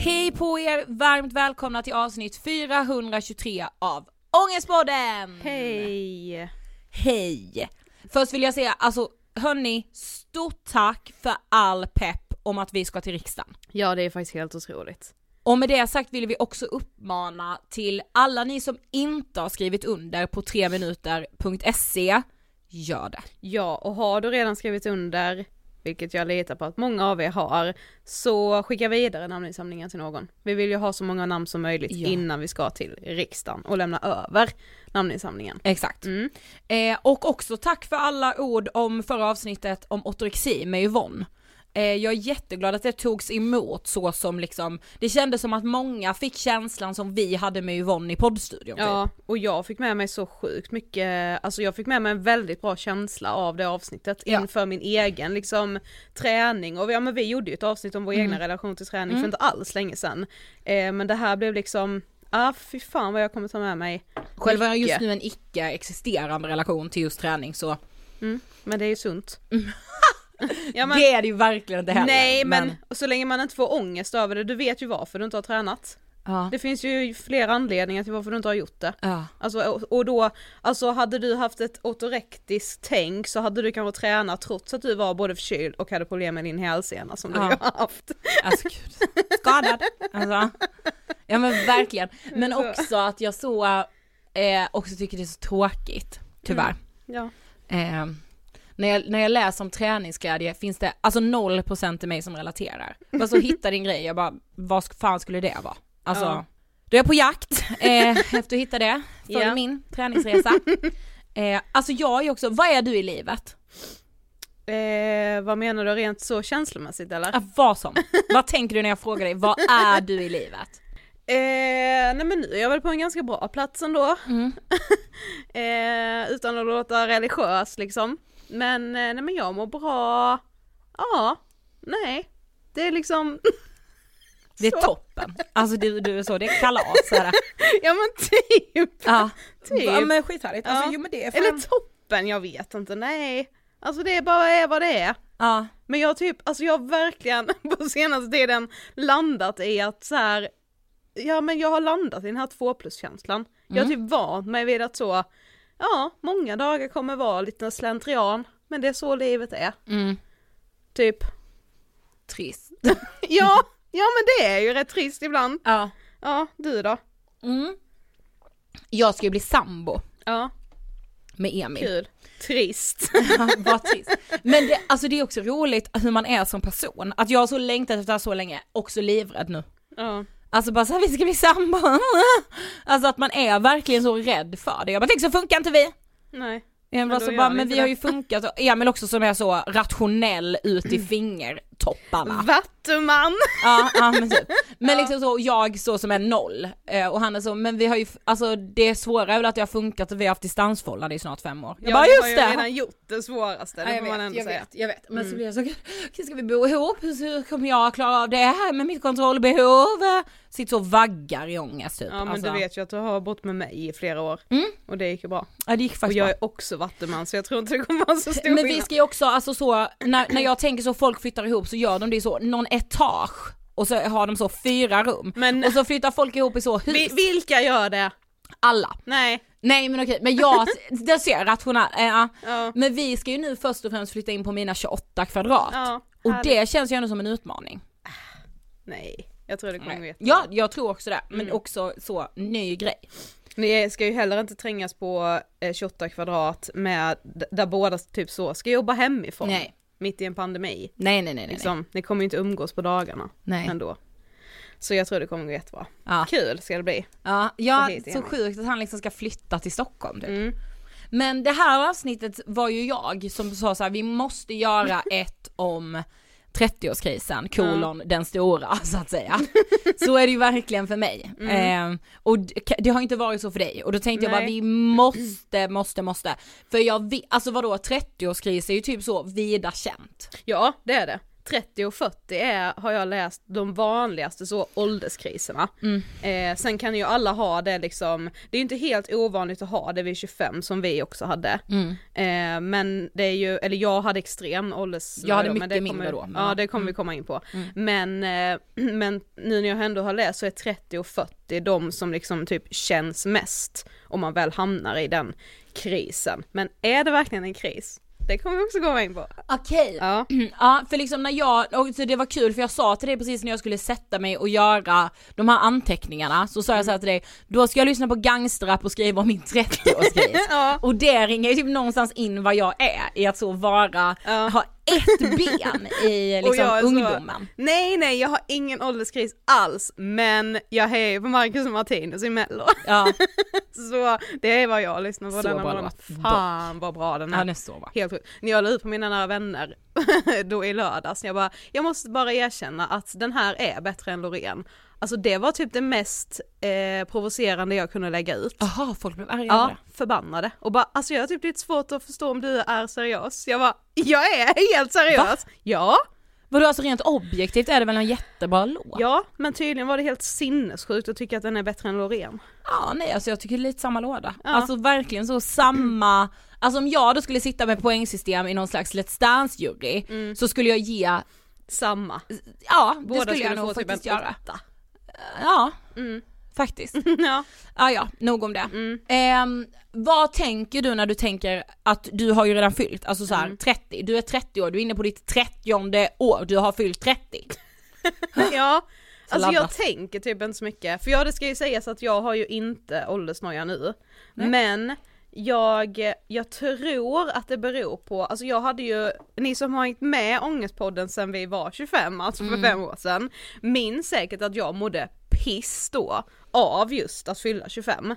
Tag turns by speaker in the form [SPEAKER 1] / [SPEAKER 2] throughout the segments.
[SPEAKER 1] Hej på er! Varmt välkomna till avsnitt 423 av Ångestpodden!
[SPEAKER 2] Hej!
[SPEAKER 1] Hej! Först vill jag säga, alltså hörni, stort tack för all pepp om att vi ska till riksdagen.
[SPEAKER 2] Ja det är faktiskt helt otroligt.
[SPEAKER 1] Och med det sagt vill vi också uppmana till alla ni som inte har skrivit under på 3minuter.se, gör det.
[SPEAKER 2] Ja, och har du redan skrivit under, vilket jag litar på att många av er har, så skicka vidare namninsamlingen till någon. Vi vill ju ha så många namn som möjligt
[SPEAKER 1] Ja.
[SPEAKER 2] innan vi ska till riksdagen och lämna över namninsamlingen.
[SPEAKER 1] Exakt.
[SPEAKER 2] Mm.
[SPEAKER 1] Eh, och också tack för alla ord om förra avsnittet om ortorexi med Yvonne. Eh, jag är jätteglad att det togs emot så som liksom, det kändes som att många fick känslan som vi hade med Yvonne i poddstudion. typ.
[SPEAKER 2] Ja, och jag fick med mig så sjukt mycket, alltså jag fick med mig en väldigt bra känsla av det avsnittet
[SPEAKER 1] Ja.
[SPEAKER 2] inför min egen liksom träning och ja men vi gjorde ju ett avsnitt om vår
[SPEAKER 1] Mm.
[SPEAKER 2] egna relation till träning för inte alls länge sedan. Eh, men det här blev liksom, ah fy fan vad jag kommer ta med mig.
[SPEAKER 1] Själv har jag just nu en icke existerande relation till just träning så
[SPEAKER 2] Men det är ju sunt. ja, men,
[SPEAKER 1] det är det ju verkligen inte heller.
[SPEAKER 2] nej men, så länge man inte får ångest över det, du vet ju varför du inte har tränat.
[SPEAKER 1] Ja.
[SPEAKER 2] Det finns ju flera anledningar till varför du inte har gjort det.
[SPEAKER 1] Ja.
[SPEAKER 2] Alltså, och, och då, alltså hade du haft ett ortorektiskt tänk så hade du kanske tränat trots att du var både förkyld och hade problem med din hälsena som du
[SPEAKER 1] Ja.
[SPEAKER 2] ju har haft.
[SPEAKER 1] Alltså gud, skadad. Alltså. Ja men verkligen. Men
[SPEAKER 2] Så.
[SPEAKER 1] också att jag så, eh, också tycker det är så tråkigt, tyvärr.
[SPEAKER 2] Ja.
[SPEAKER 1] Eh, när, jag, när jag läser om träningsglädje finns det alltså 0% i mig som relaterar. Bara så hitta din grej, jag bara, vad fan skulle det vara? Alltså,
[SPEAKER 2] Ja.
[SPEAKER 1] då är jag på jakt eh, efter att hitta det, följ
[SPEAKER 2] Ja.
[SPEAKER 1] min träningsresa. Eh, alltså jag är också, vad är du i livet?
[SPEAKER 2] Eh, vad menar du rent så känslomässigt eller?
[SPEAKER 1] Ah, vad som. vad tänker du när jag frågar dig, vad är du i livet?
[SPEAKER 2] Eh, nej men nu är jag väl på en ganska bra plats ändå.
[SPEAKER 1] Mm.
[SPEAKER 2] eh, utan att låta religiös liksom. Men, eh, nej men jag mår bra. Ja, nej. Det är liksom,
[SPEAKER 1] Det är
[SPEAKER 2] Så.
[SPEAKER 1] toppen. Alltså du, du är så, det är kalas är det.
[SPEAKER 2] ja men typ.
[SPEAKER 1] Ja.
[SPEAKER 2] Typ.
[SPEAKER 1] Ja men skithärligt, alltså
[SPEAKER 2] Ja.
[SPEAKER 1] jo men det är fan...
[SPEAKER 2] Eller toppen, jag vet inte, nej. Alltså det är bara är vad det är.
[SPEAKER 1] Ja.
[SPEAKER 2] Men jag typ, alltså jag har verkligen på senaste tiden landat i att så här, ja men jag har landat i den här två plus-känslan. Jag har typ vant mig vid att så, ja, många dagar kommer vara lite slentrian, men det är så livet är.
[SPEAKER 1] Mm.
[SPEAKER 2] Typ,
[SPEAKER 1] Trist.
[SPEAKER 2] ja, ja men det är ju rätt trist ibland.
[SPEAKER 1] Ja.
[SPEAKER 2] Ja, du då?
[SPEAKER 1] Mm. Jag ska ju bli sambo
[SPEAKER 2] Ja,
[SPEAKER 1] med Emil.
[SPEAKER 2] kul. Trist.
[SPEAKER 1] Ja, Vad trist. Men det, alltså det är också roligt hur man är som person. Att jag har så längtat efter det här så länge, också livrädd nu.
[SPEAKER 2] Ja,
[SPEAKER 1] Alltså bara såhär, vi ska bli sambo. Alltså att man är verkligen så rädd för det. Jag bara tänk så funkar inte vi.
[SPEAKER 2] nej.
[SPEAKER 1] Emil
[SPEAKER 2] Men
[SPEAKER 1] så bara, men vi har
[SPEAKER 2] det."
[SPEAKER 1] ju funkat. Och Emil också som är så rationell ut i fingertopparna.
[SPEAKER 2] Vattuman!
[SPEAKER 1] Ja, ja men typ. Men liksom så, jag så som är noll. Eh, och han är så, men vi har ju, alltså det svåra är väl att det har funkat och vi har haft distansförhållande i snart fem år. Jag bara
[SPEAKER 2] du
[SPEAKER 1] just
[SPEAKER 2] har ju
[SPEAKER 1] det!
[SPEAKER 2] redan gjort det svåraste, det
[SPEAKER 1] Ja,
[SPEAKER 2] får
[SPEAKER 1] jag
[SPEAKER 2] man ändå
[SPEAKER 1] jag
[SPEAKER 2] säga.
[SPEAKER 1] vet, jag vet. Men
[SPEAKER 2] Mm.
[SPEAKER 1] så blir jag så, okej, ska vi bo ihop? Hur kommer jag klara av det här med mitt kontrollbehov? Sitter så och vaggar i ångest typ.
[SPEAKER 2] Ja men
[SPEAKER 1] alltså.
[SPEAKER 2] du vet ju att du har bott med mig i flera år.
[SPEAKER 1] Mm.
[SPEAKER 2] Och det gick ju bra.
[SPEAKER 1] Ja det gick
[SPEAKER 2] Och
[SPEAKER 1] faktiskt
[SPEAKER 2] jag
[SPEAKER 1] bra.
[SPEAKER 2] är också vattuman så jag tror inte det kommer vara så stor
[SPEAKER 1] Men vi ska ju också, alltså så, när, när jag tänker så folk flyttar ihop så gör de det så, någon etage och så har de så fyra rum.
[SPEAKER 2] Men
[SPEAKER 1] Och så flyttar folk ihop i så hus.
[SPEAKER 2] vi, vilka gör det?
[SPEAKER 1] Alla.
[SPEAKER 2] Nej.
[SPEAKER 1] Nej men okej, men jag, det ser rationellt, eh, ja. Men vi ska ju nu först och främst flytta in på mina 28 kvadrat.
[SPEAKER 2] Ja,
[SPEAKER 1] och det känns ju ändå som en utmaning.
[SPEAKER 2] Nej, jag tror det kommer gå jättebra.
[SPEAKER 1] Ja, jag tror också det. Men
[SPEAKER 2] Mm.
[SPEAKER 1] också så, ny grej.
[SPEAKER 2] Ni ska ju heller inte trängas på eh, 28 kvadrat med, där båda typ så ska jobba hemifrån.
[SPEAKER 1] Nej.
[SPEAKER 2] Mitt i en pandemi.
[SPEAKER 1] Nej nej nej.
[SPEAKER 2] Liksom, ni kommer ju inte umgås på dagarna
[SPEAKER 1] nej.
[SPEAKER 2] ändå. Så jag tror det kommer gå jättebra.
[SPEAKER 1] Ja.
[SPEAKER 2] Kul ska det bli.
[SPEAKER 1] Ja, ja
[SPEAKER 2] Så
[SPEAKER 1] så sjukt att han liksom ska flytta till Stockholm typ.
[SPEAKER 2] Mm.
[SPEAKER 1] Men det här avsnittet var ju jag som sa så här: vi måste göra ett om 30-årskrisen, kolon den stora så att säga. Så är det ju verkligen för mig.
[SPEAKER 2] Mm.
[SPEAKER 1] Eh, och det har inte varit så för dig och då tänkte jag bara
[SPEAKER 2] Nej.
[SPEAKER 1] vi måste, måste, måste. För jag vet, alltså vadå 30-årskris är ju typ så vida känt.
[SPEAKER 2] Ja, det är det. 30 och 40 är, har jag läst, de vanligaste så ålderskriserna.
[SPEAKER 1] Mm.
[SPEAKER 2] Eh, sen kan ju alla ha det liksom, det är ju inte helt ovanligt att ha det vid 25 som vi också hade.
[SPEAKER 1] Mm.
[SPEAKER 2] Eh, men det är ju, eller jag hade extrem ålders...
[SPEAKER 1] Jag hade
[SPEAKER 2] men
[SPEAKER 1] mycket
[SPEAKER 2] det
[SPEAKER 1] mindre
[SPEAKER 2] kommer,
[SPEAKER 1] då, men
[SPEAKER 2] Ja det kommer vi
[SPEAKER 1] Mm.
[SPEAKER 2] komma in på.
[SPEAKER 1] Mm.
[SPEAKER 2] Men, eh, men nu när jag ändå har läst så är 30 och 40 de som liksom typ känns mest om man väl hamnar i den krisen. Men är det verkligen en kris? Det kommer vi också komma in på.
[SPEAKER 1] Okej,
[SPEAKER 2] Ja.
[SPEAKER 1] Ja, för liksom när jag, och så det var kul för jag sa till dig precis när jag skulle sätta mig och göra de här anteckningarna, så sa jag så här till dig, då ska jag lyssna på gangsterrap och skriva om min 30-årskris.
[SPEAKER 2] ja.
[SPEAKER 1] och det ringer ju typ någonstans in vad jag är, i att så vara,
[SPEAKER 2] Ja.
[SPEAKER 1] ha ett ben i liksom
[SPEAKER 2] är så-
[SPEAKER 1] ungdomen.
[SPEAKER 2] Nej nej jag har ingen ålderskris alls men jag hejar på Marcus och Martinus i mello.
[SPEAKER 1] Ja,
[SPEAKER 2] Så det är vad jag lyssnar på
[SPEAKER 1] Så
[SPEAKER 2] denna
[SPEAKER 1] bra
[SPEAKER 2] morgon.
[SPEAKER 1] låt.
[SPEAKER 2] Fan vad bra den
[SPEAKER 1] ja
[SPEAKER 2] är.
[SPEAKER 1] det är så bra.
[SPEAKER 2] Helt sjukt. När jag la ut på mina nära vänner då i lördags, jag bara, jag måste bara erkänna att den här är bättre än Loreen. Alltså det var typ det mest eh, provocerande jag kunde lägga ut.
[SPEAKER 1] Jaha, folk blev arga
[SPEAKER 2] Ja, förbannade. Och bara, alltså jag har typ lite svårt att förstå om du är seriös. Jag bara, jag är helt seriös. Ja,
[SPEAKER 1] Vadå alltså rent objektivt är det väl en jättebra låt?
[SPEAKER 2] Ja, men tydligen var det helt sinnessjukt att tycka att den är bättre än Loreen.
[SPEAKER 1] Ja nej alltså jag tycker lite samma låda.
[SPEAKER 2] Ja.
[SPEAKER 1] Alltså verkligen så samma, alltså om jag då skulle sitta med poängsystem i någon slags Let's Dance-jury så skulle jag ge,
[SPEAKER 2] Samma.
[SPEAKER 1] ja det
[SPEAKER 2] Båda
[SPEAKER 1] skulle jag
[SPEAKER 2] skulle
[SPEAKER 1] nog
[SPEAKER 2] få typ
[SPEAKER 1] faktiskt göra.
[SPEAKER 2] åtta.
[SPEAKER 1] Ja,
[SPEAKER 2] Mm.
[SPEAKER 1] faktiskt.
[SPEAKER 2] ja.
[SPEAKER 1] Ja ja, nog om det.
[SPEAKER 2] Mm.
[SPEAKER 1] Ehm, vad tänker du när du tänker att du har ju redan fyllt, alltså så här,
[SPEAKER 2] Mm.
[SPEAKER 1] 30, du är 30 år, du är inne på ditt 30 år, du har fyllt 30.
[SPEAKER 2] ja.
[SPEAKER 1] Så
[SPEAKER 2] Alltså jag tänker typ inte så mycket, för ja det ska ju sägas att jag har ju inte åldersnoja nu.
[SPEAKER 1] Nej.
[SPEAKER 2] Men jag, jag tror att det beror på, alltså jag hade ju, ni som har hängt med Ångestpodden sen vi var 25, alltså för fem år sedan, minns säkert att jag mådde piss då av just att fylla 25.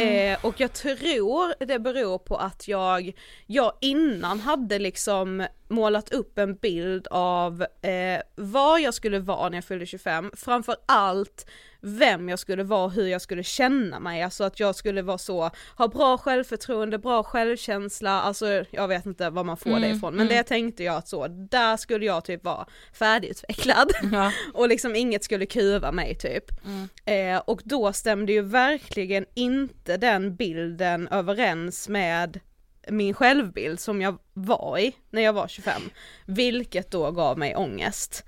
[SPEAKER 2] Eh, och jag tror det beror på att jag, jag innan hade liksom målat upp en bild av eh, vad jag skulle vara när jag fyllde 25, framför allt vem jag skulle vara hur jag skulle känna mig, alltså att jag skulle vara så, ha bra självförtroende, bra självkänsla, alltså jag vet inte var man får det ifrån, men det tänkte jag att så, där skulle jag typ vara färdigutvecklad
[SPEAKER 1] Ja.
[SPEAKER 2] och liksom inget skulle kuva mig typ. Eh, och då stämde ju verkligen inte den bilden överens med min självbild som jag var i när jag var 25, vilket då gav mig ångest.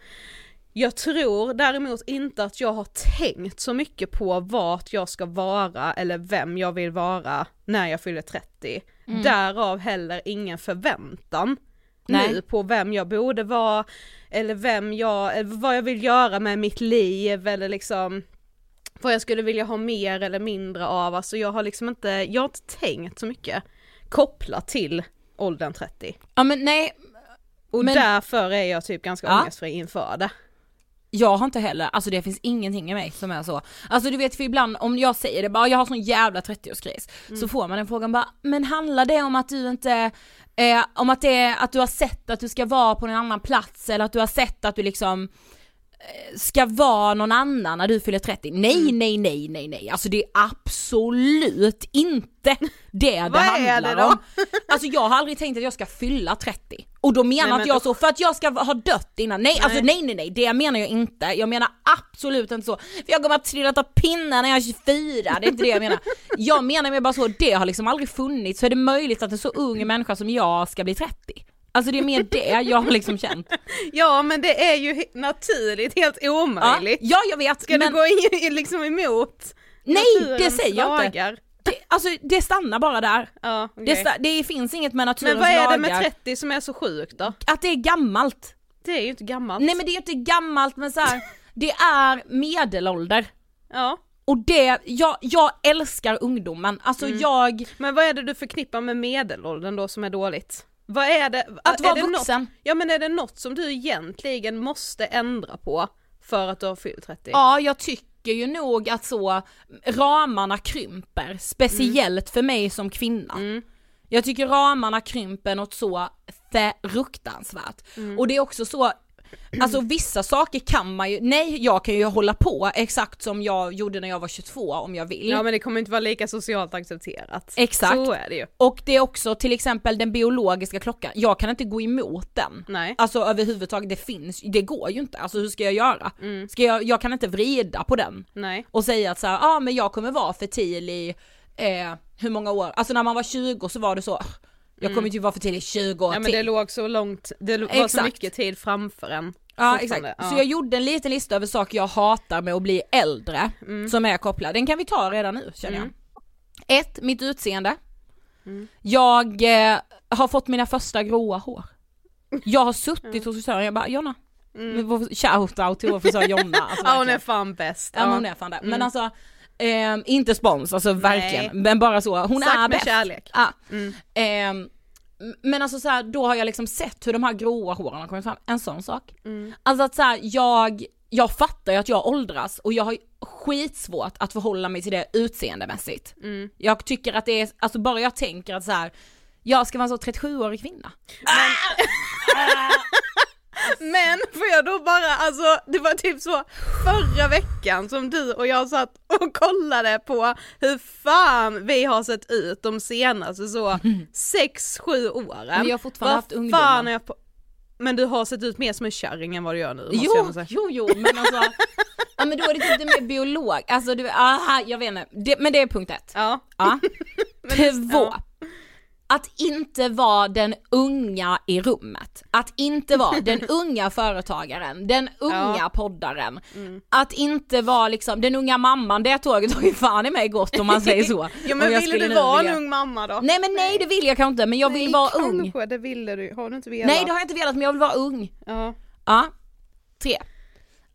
[SPEAKER 2] Jag tror däremot inte att jag har tänkt så mycket på vart jag ska vara eller vem jag vill vara när jag fyller 30. Därav heller ingen förväntan
[SPEAKER 1] Nej.
[SPEAKER 2] nu på vem jag borde vara eller vem jag, eller vad jag vill göra med mitt liv eller liksom vad jag skulle vilja ha mer eller mindre av, alltså jag har liksom inte, jag har inte tänkt så mycket kopplat till åldern 30.
[SPEAKER 1] Ja men nej,
[SPEAKER 2] Och
[SPEAKER 1] Men-
[SPEAKER 2] därför är jag typ ganska
[SPEAKER 1] Ja.
[SPEAKER 2] ångestfri inför det.
[SPEAKER 1] jag har inte heller, alltså det finns ingenting i mig som är så. Alltså du vet för ibland om jag säger det bara, jag har sån jävla 30-årskris, så får man den frågan bara, men handlar det om att du inte, eh, om att det är, att du har sett att du ska vara på en annan plats eller att du har sett att du liksom ska vara någon annan när du fyller 30. Nej, nej, nej, nej, nej. Alltså det är absolut inte det det handlar
[SPEAKER 2] det
[SPEAKER 1] om. Alltså jag har aldrig tänkt att jag ska fylla 30. Och då menar
[SPEAKER 2] Nej, men
[SPEAKER 1] inte jag så för att jag ska ha dött innan. Nej, alltså nej, nej, nej, det menar jag inte. Jag menar absolut inte så. För jag kommer att trilla av pinnen när jag är 24, det är inte det jag menar. Jag menar mer bara så, det har liksom aldrig funnits, så är det möjligt att en så ung människa som jag ska bli 30? Alltså det är mer det jag har liksom känt.
[SPEAKER 2] Ja men det är ju naturligt helt
[SPEAKER 1] Ja,
[SPEAKER 2] omöjligt.
[SPEAKER 1] ja jag vet,
[SPEAKER 2] Ska
[SPEAKER 1] men
[SPEAKER 2] du gå in liksom emot
[SPEAKER 1] nej det säger jag inte.
[SPEAKER 2] lagar?
[SPEAKER 1] Det, alltså det stannar bara där.
[SPEAKER 2] Ja, okej.
[SPEAKER 1] Det, det finns inget med naturens
[SPEAKER 2] Men vad är
[SPEAKER 1] lagar.
[SPEAKER 2] det med 30 som är så sjukt då?
[SPEAKER 1] Att det är gammalt.
[SPEAKER 2] Det är ju inte gammalt.
[SPEAKER 1] Nej men det är inte gammalt men så här, det är medelålder.
[SPEAKER 2] Ja.
[SPEAKER 1] Och det, jag, jag älskar ungdomen, alltså
[SPEAKER 2] Mm.
[SPEAKER 1] jag,
[SPEAKER 2] Men vad är det du förknippar med medelåldern då som är dåligt? Vad är det?
[SPEAKER 1] att
[SPEAKER 2] är
[SPEAKER 1] vara
[SPEAKER 2] det
[SPEAKER 1] vuxen.
[SPEAKER 2] Något, ja men är det något som du egentligen måste ändra på för att du har fyllt 30?
[SPEAKER 1] Ja jag tycker ju nog att så ramarna krymper, speciellt för mig som kvinna.
[SPEAKER 2] Mm.
[SPEAKER 1] Jag tycker ramarna krymper något så fruktansvärt.
[SPEAKER 2] Mm.
[SPEAKER 1] Och det är också så, alltså vissa saker kan man ju, nej jag kan ju hålla på exakt som jag gjorde när jag var 22 om jag vill.
[SPEAKER 2] Ja men det kommer inte vara lika socialt accepterat.
[SPEAKER 1] Exakt.
[SPEAKER 2] Så är det ju.
[SPEAKER 1] Och det är också till exempel den biologiska klockan, jag kan inte gå emot den.
[SPEAKER 2] Nej.
[SPEAKER 1] Alltså överhuvudtaget, det finns, det går ju inte, alltså hur ska jag göra? Ska jag, jag kan inte vrida på den
[SPEAKER 2] Nej.
[SPEAKER 1] och säga att så ja ah, men jag kommer vara fertil i, eh, hur många år? Alltså när man var 20 så var det så, "Ah, jag kommer inte vara fertil i 20 år
[SPEAKER 2] Ja men
[SPEAKER 1] till.
[SPEAKER 2] det låg så långt, det var så
[SPEAKER 1] Exakt.
[SPEAKER 2] mycket tid framför en.
[SPEAKER 1] Ja exakt,
[SPEAKER 2] Ja.
[SPEAKER 1] så jag gjorde en liten lista över saker jag hatar med att bli äldre,
[SPEAKER 2] Mm.
[SPEAKER 1] som är kopplade, den kan vi ta redan nu känner jag. Ett, mitt utseende.
[SPEAKER 2] Mm.
[SPEAKER 1] Jag eh, har fått mina första gråa hår. Jag har suttit hos frisören jag bara Jonna, mm. shoutout till vår frisör Jonna. Alltså,
[SPEAKER 2] Ja hon är fan bäst.
[SPEAKER 1] ja, men hon är fan där. Men alltså, eh, inte spons, alltså verkligen, men bara så, hon
[SPEAKER 2] Sagt
[SPEAKER 1] är
[SPEAKER 2] med
[SPEAKER 1] bäst.
[SPEAKER 2] kärlek.
[SPEAKER 1] Ja.
[SPEAKER 2] Mm.
[SPEAKER 1] Ehm, men alltså så här, då har jag liksom sett hur de här gråa håren har kommit fram, en sån sak.
[SPEAKER 2] Mm.
[SPEAKER 1] Alltså att så här, jag, jag fattar ju att jag åldras och jag har skitsvårt att förhålla mig till det utseendemässigt.
[SPEAKER 2] Mm.
[SPEAKER 1] Jag tycker att det är, alltså bara jag tänker att så här, jag ska vara en så 37-årig kvinna.
[SPEAKER 2] Men får jag då bara, alltså det var typ så förra veckan som du och jag satt och kollade på hur fan vi har sett ut de senaste så 6-7 åren.
[SPEAKER 1] Men jag har fortfarande haft ungdomar.
[SPEAKER 2] Men du har sett ut mer som en kärring än vad du gör nu
[SPEAKER 1] Jo, jo, jo, men alltså, ja men då är det typ det mer biolog, alltså du, aha, jag vet inte, det, men det är punkt ett.
[SPEAKER 2] Ja.
[SPEAKER 1] Ja. Två.
[SPEAKER 2] ja.
[SPEAKER 1] Att inte vara den unga i rummet. Att inte vara den unga företagaren, den unga
[SPEAKER 2] Ja.
[SPEAKER 1] poddaren.
[SPEAKER 2] Mm.
[SPEAKER 1] Att inte vara liksom den unga mamman, det tåget har ju fan i mig gått om man säger så.
[SPEAKER 2] Ja men ville du vara
[SPEAKER 1] vilja-
[SPEAKER 2] en ung mamma då?
[SPEAKER 1] Nej men nej det vill jag kanske inte, men jag vill
[SPEAKER 2] Nej,
[SPEAKER 1] vara
[SPEAKER 2] kanske,
[SPEAKER 1] ung.
[SPEAKER 2] det ville du, har du inte velat?
[SPEAKER 1] Nej det har jag inte velat men jag vill vara ung.
[SPEAKER 2] Ja.
[SPEAKER 1] Ja. Tre.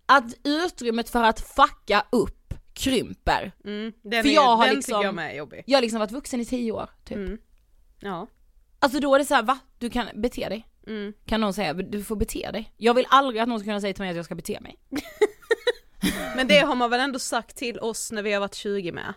[SPEAKER 1] Att utrymmet för att fucka upp krymper.
[SPEAKER 2] Mm. Den,
[SPEAKER 1] För
[SPEAKER 2] är,
[SPEAKER 1] jag har
[SPEAKER 2] den
[SPEAKER 1] liksom-
[SPEAKER 2] jag med.
[SPEAKER 1] Jag har liksom varit vuxen i tio år typ.
[SPEAKER 2] Mm. Ja.
[SPEAKER 1] Alltså då är det så här, va? Du kan bete dig.
[SPEAKER 2] Mm.
[SPEAKER 1] Kan någon säga, du får bete dig. Jag vill aldrig att någon ska kunna säga till mig att jag ska bete mig.
[SPEAKER 2] Men det har man väl ändå sagt till oss när vi har varit 20 med?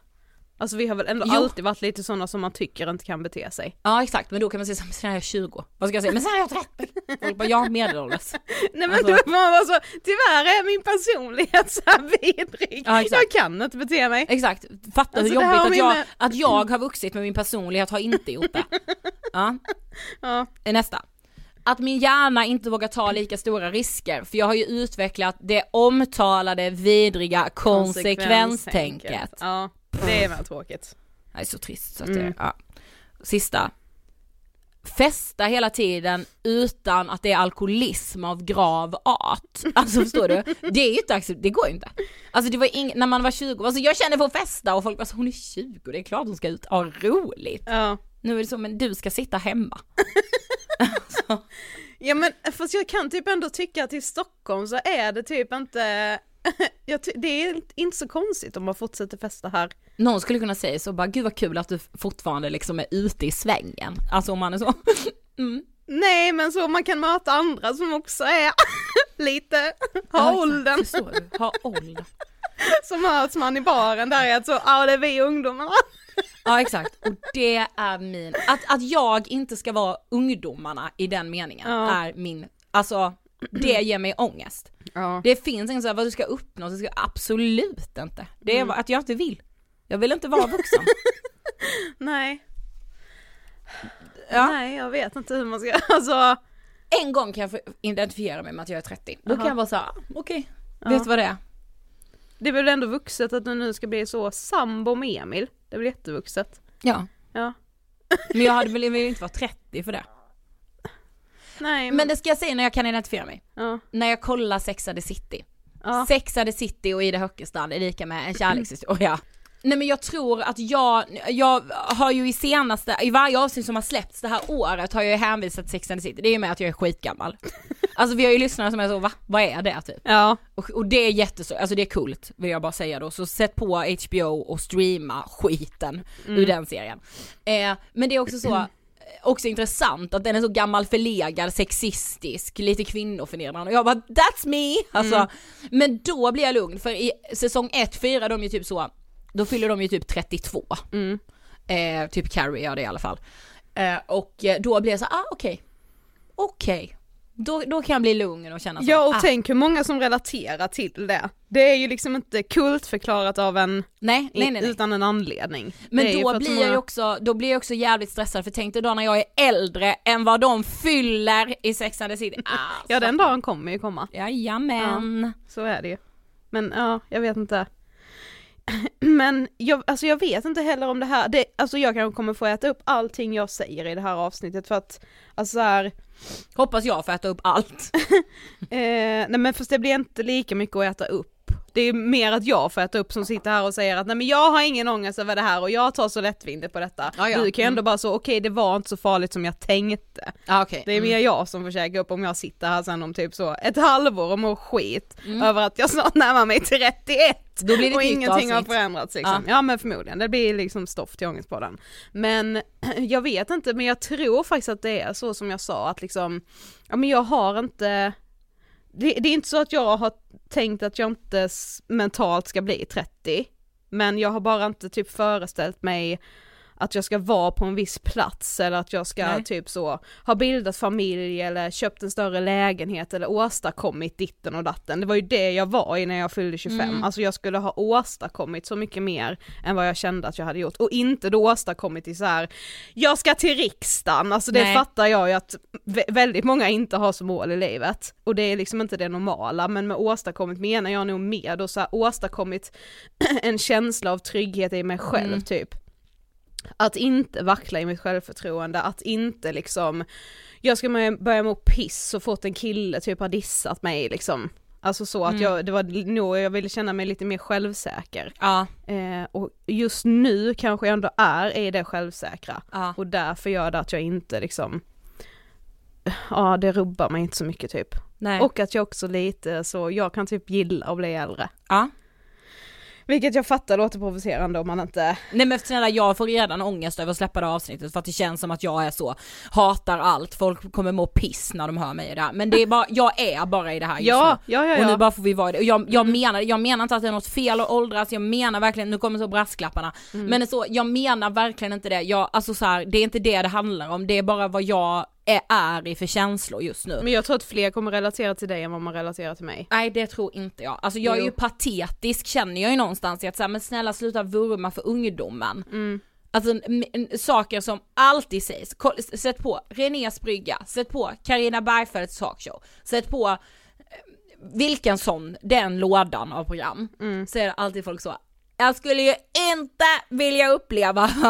[SPEAKER 2] Alltså vi har väl ändå
[SPEAKER 1] Jo.
[SPEAKER 2] alltid varit lite sådana som man tycker inte kan bete sig.
[SPEAKER 1] Ja exakt, men då kan man säga så här, men sen är jag 20. Vad ska jag säga? Men sen är jag 30. Folk bara, jag är medelålders.
[SPEAKER 2] Nej men
[SPEAKER 1] Alltså-
[SPEAKER 2] då man vara så, tyvärr är min personlighet så här vidrig.
[SPEAKER 1] Ja, exakt.
[SPEAKER 2] jag kan inte bete mig.
[SPEAKER 1] Exakt, fatta
[SPEAKER 2] Alltså,
[SPEAKER 1] hur jobbigt att jag,
[SPEAKER 2] med-
[SPEAKER 1] att jag har vuxit men min personlighet har inte gjort det. Ja,
[SPEAKER 2] Ja.
[SPEAKER 1] nästa. Att min hjärna inte vågar ta lika stora risker, för jag har ju utvecklat det omtalade vidriga konsekvenstänket.
[SPEAKER 2] Ja, det är väl tråkigt.
[SPEAKER 1] Det är så trist så att
[SPEAKER 2] Mm.
[SPEAKER 1] det, ja. Sista. Festa hela tiden utan att det är alkoholism av grav art. Alltså förstår du? Det är ju inte accept- det går ju inte. Alltså det var ing- när man var 20, alltså jag känner för att festa och folk bara så, hon är 20, det är klart hon ska ut, ha roligt.
[SPEAKER 2] Ja.
[SPEAKER 1] Nu är det så, men du ska sitta hemma.
[SPEAKER 2] Ja men fast jag kan typ ändå tycka att i Stockholm så är det typ inte, det är inte så konstigt om man fortsätter festa här.
[SPEAKER 1] Någon skulle kunna säga så bara, gud vad kul att du fortfarande liksom är ute i svängen. Alltså om man är så. Mm.
[SPEAKER 2] Nej men så man kan möta andra som också är lite,
[SPEAKER 1] Ja,
[SPEAKER 2] har
[SPEAKER 1] exakt.
[SPEAKER 2] åldern?
[SPEAKER 1] Har åldern.
[SPEAKER 2] så möts man i baren där är att så, ja det är vi ungdomarna.
[SPEAKER 1] Ja exakt, och det är min, att, att jag inte ska vara ungdomarna i den meningen
[SPEAKER 2] Ja.
[SPEAKER 1] är min, alltså det ger mig ångest.
[SPEAKER 2] Ja.
[SPEAKER 1] Det finns ingen så här, vad du ska uppnå, det ska absolut inte. Det är
[SPEAKER 2] Mm.
[SPEAKER 1] att jag inte vill. Jag vill inte vara vuxen.
[SPEAKER 2] Nej.
[SPEAKER 1] Ja.
[SPEAKER 2] Nej jag vet inte hur man ska, alltså.
[SPEAKER 1] En gång kan jag få identifiera mig med att jag är 30. Då kan
[SPEAKER 2] Aha.
[SPEAKER 1] jag vara såhär, okej,
[SPEAKER 2] Ja.
[SPEAKER 1] vet du vad det är?
[SPEAKER 2] Det är väl ändå vuxet att du nu ska bli så sambo med Emil, det är väl jättevuxet.
[SPEAKER 1] Ja.
[SPEAKER 2] Ja.
[SPEAKER 1] Men jag hade väl inte vara 30 för det.
[SPEAKER 2] Nej men,
[SPEAKER 1] Men det ska jag säga när jag kan identifiera mig.
[SPEAKER 2] ja.
[SPEAKER 1] När jag kollar Sex and the City.
[SPEAKER 2] Ja.
[SPEAKER 1] The City och Ida Höckestrand är lika med en kärlekshistoria. Nej men jag tror att jag, jag har ju i senaste, i varje avsnitt som har släppts det här året har jag ju hänvisat till Sex and the City, det är ju med att jag är skitgammal. Alltså vi har ju lyssnare som är så, va? Vad är det typ?
[SPEAKER 2] Ja.
[SPEAKER 1] Och, och det är jättestort, alltså det är coolt vill jag bara säga då, så sätt på HBO och streama skiten ur den serien. Eh, men det är också så, också intressant att den är så gammal förlegad, sexistisk, lite kvinnoförnedrande och jag bara that's me! Alltså, men då blir jag lugn för i säsong 1 firar de ju typ så, då fyller de ju typ 32.
[SPEAKER 2] Mm.
[SPEAKER 1] Eh, typ Carrie gör det i alla fall. Eh, och då blir jag så ah okej, okej. Då, då kan jag bli lugn och känna så,
[SPEAKER 2] Ja och
[SPEAKER 1] ah,
[SPEAKER 2] tänk hur många som relaterar till det. Det är ju liksom inte kultförklarat av en,
[SPEAKER 1] nej, nej, nej,
[SPEAKER 2] utan en anledning.
[SPEAKER 1] Men då blir jag också, då blir jag också jävligt stressad för tänk dig då när jag är äldre än vad de fyller i Sex and the City. Alltså.
[SPEAKER 2] Ja den dagen kommer ju komma,
[SPEAKER 1] Jajamän.
[SPEAKER 2] så är det ju. Men ja, jag vet inte. Men jag, alltså jag vet inte heller om det här, det, alltså jag kanske kommer få äta upp allting jag säger i det här avsnittet för att, alltså så här,
[SPEAKER 1] Hoppas jag får äta upp allt.
[SPEAKER 2] Eh, nej men fast det blir inte lika mycket att äta upp. Det är mer att jag får äta upp som sitter här och säger att nej men jag har ingen ångest över det här och jag tar så lättvindigt på detta.
[SPEAKER 1] Ja, ja.
[SPEAKER 2] Du kan ju ändå bara så, okej det var inte så farligt som jag tänkte.
[SPEAKER 1] Ja okej.
[SPEAKER 2] Det är mer jag som får käka upp om jag sitter här sen om typ så ett halvår och mår skit
[SPEAKER 1] Mm.
[SPEAKER 2] över att jag snart närmar mig 31
[SPEAKER 1] Då blir det
[SPEAKER 2] och ingenting har förändrats liksom. Ja. men förmodligen, det blir liksom stoff till ångest på den. Men jag vet inte, men jag tror faktiskt att det är så som jag sa att liksom, ja men jag har inte, det, det är inte så att jag har tänkt att jag inte mentalt ska bli 30, men jag har bara inte typ föreställt mig att jag ska vara på en viss plats eller att jag ska
[SPEAKER 1] Nej.
[SPEAKER 2] typ så ha bildat familj eller köpt en större lägenhet eller åstadkommit ditten och datten. Det var ju det jag var i när jag fyllde 25,
[SPEAKER 1] Mm.
[SPEAKER 2] alltså jag skulle ha åstadkommit så mycket mer än vad jag kände att jag hade gjort och inte då åstadkommit i så här. jag ska till riksdagen, alltså det
[SPEAKER 1] Nej.
[SPEAKER 2] fattar jag ju att vä- väldigt många inte har som mål i livet och det är liksom inte det normala men med åstadkommit menar jag nog mer då så här, åstadkommit en känsla av trygghet i mig själv
[SPEAKER 1] Mm.
[SPEAKER 2] typ. Att inte vackla i mitt självförtroende, att inte liksom, jag ska börja må piss så fort en kille typ har dissat mig liksom. Alltså så att
[SPEAKER 1] Mm.
[SPEAKER 2] jag, det var nog, jag ville känna mig lite mer självsäker.
[SPEAKER 1] Ja,
[SPEAKER 2] Eh, och just nu kanske jag ändå är i det självsäkra.
[SPEAKER 1] ja.
[SPEAKER 2] Och därför gör det att jag inte liksom, ja det rubbar mig inte så mycket typ.
[SPEAKER 1] Nej.
[SPEAKER 2] Och att jag också lite så, jag kan typ gilla att bli äldre.
[SPEAKER 1] ja.
[SPEAKER 2] Vilket jag fattar låter provocerande om man inte,
[SPEAKER 1] Nej men snälla jag får redan ångest över att släppa det avsnittet för att det känns som att jag är så, hatar allt, folk kommer må piss när de hör mig i det här. Men det är bara, jag är bara i det här just
[SPEAKER 2] ja,
[SPEAKER 1] nu.
[SPEAKER 2] ja, ja,
[SPEAKER 1] Och nu
[SPEAKER 2] ja.
[SPEAKER 1] bara får vi vara i det. Och jag, jag, menar, jag menar inte att det är något fel att åldras, jag menar verkligen, nu kommer så brasklapparna.
[SPEAKER 2] Mm.
[SPEAKER 1] Men så, jag menar verkligen inte det. Jag, alltså så här, det är inte det det handlar om, det är bara vad jag är, är i för känslor just nu.
[SPEAKER 2] Men jag tror att fler kommer relatera till dig än vad man relaterar till mig.
[SPEAKER 1] Nej det tror inte jag. Alltså jag är
[SPEAKER 2] Jo.
[SPEAKER 1] ju patetisk känner jag ju någonstans i att säga men snälla sluta vurma för ungdomen.
[SPEAKER 2] Mm.
[SPEAKER 1] Alltså saker som alltid sägs, sätt på Renés brygga, sätt på Karina Bergfeldts talkshow, sätt på eh, vilken sån, den lådan av program,
[SPEAKER 2] Mm.
[SPEAKER 1] så är det alltid folk så jag skulle ju inte vilja uppleva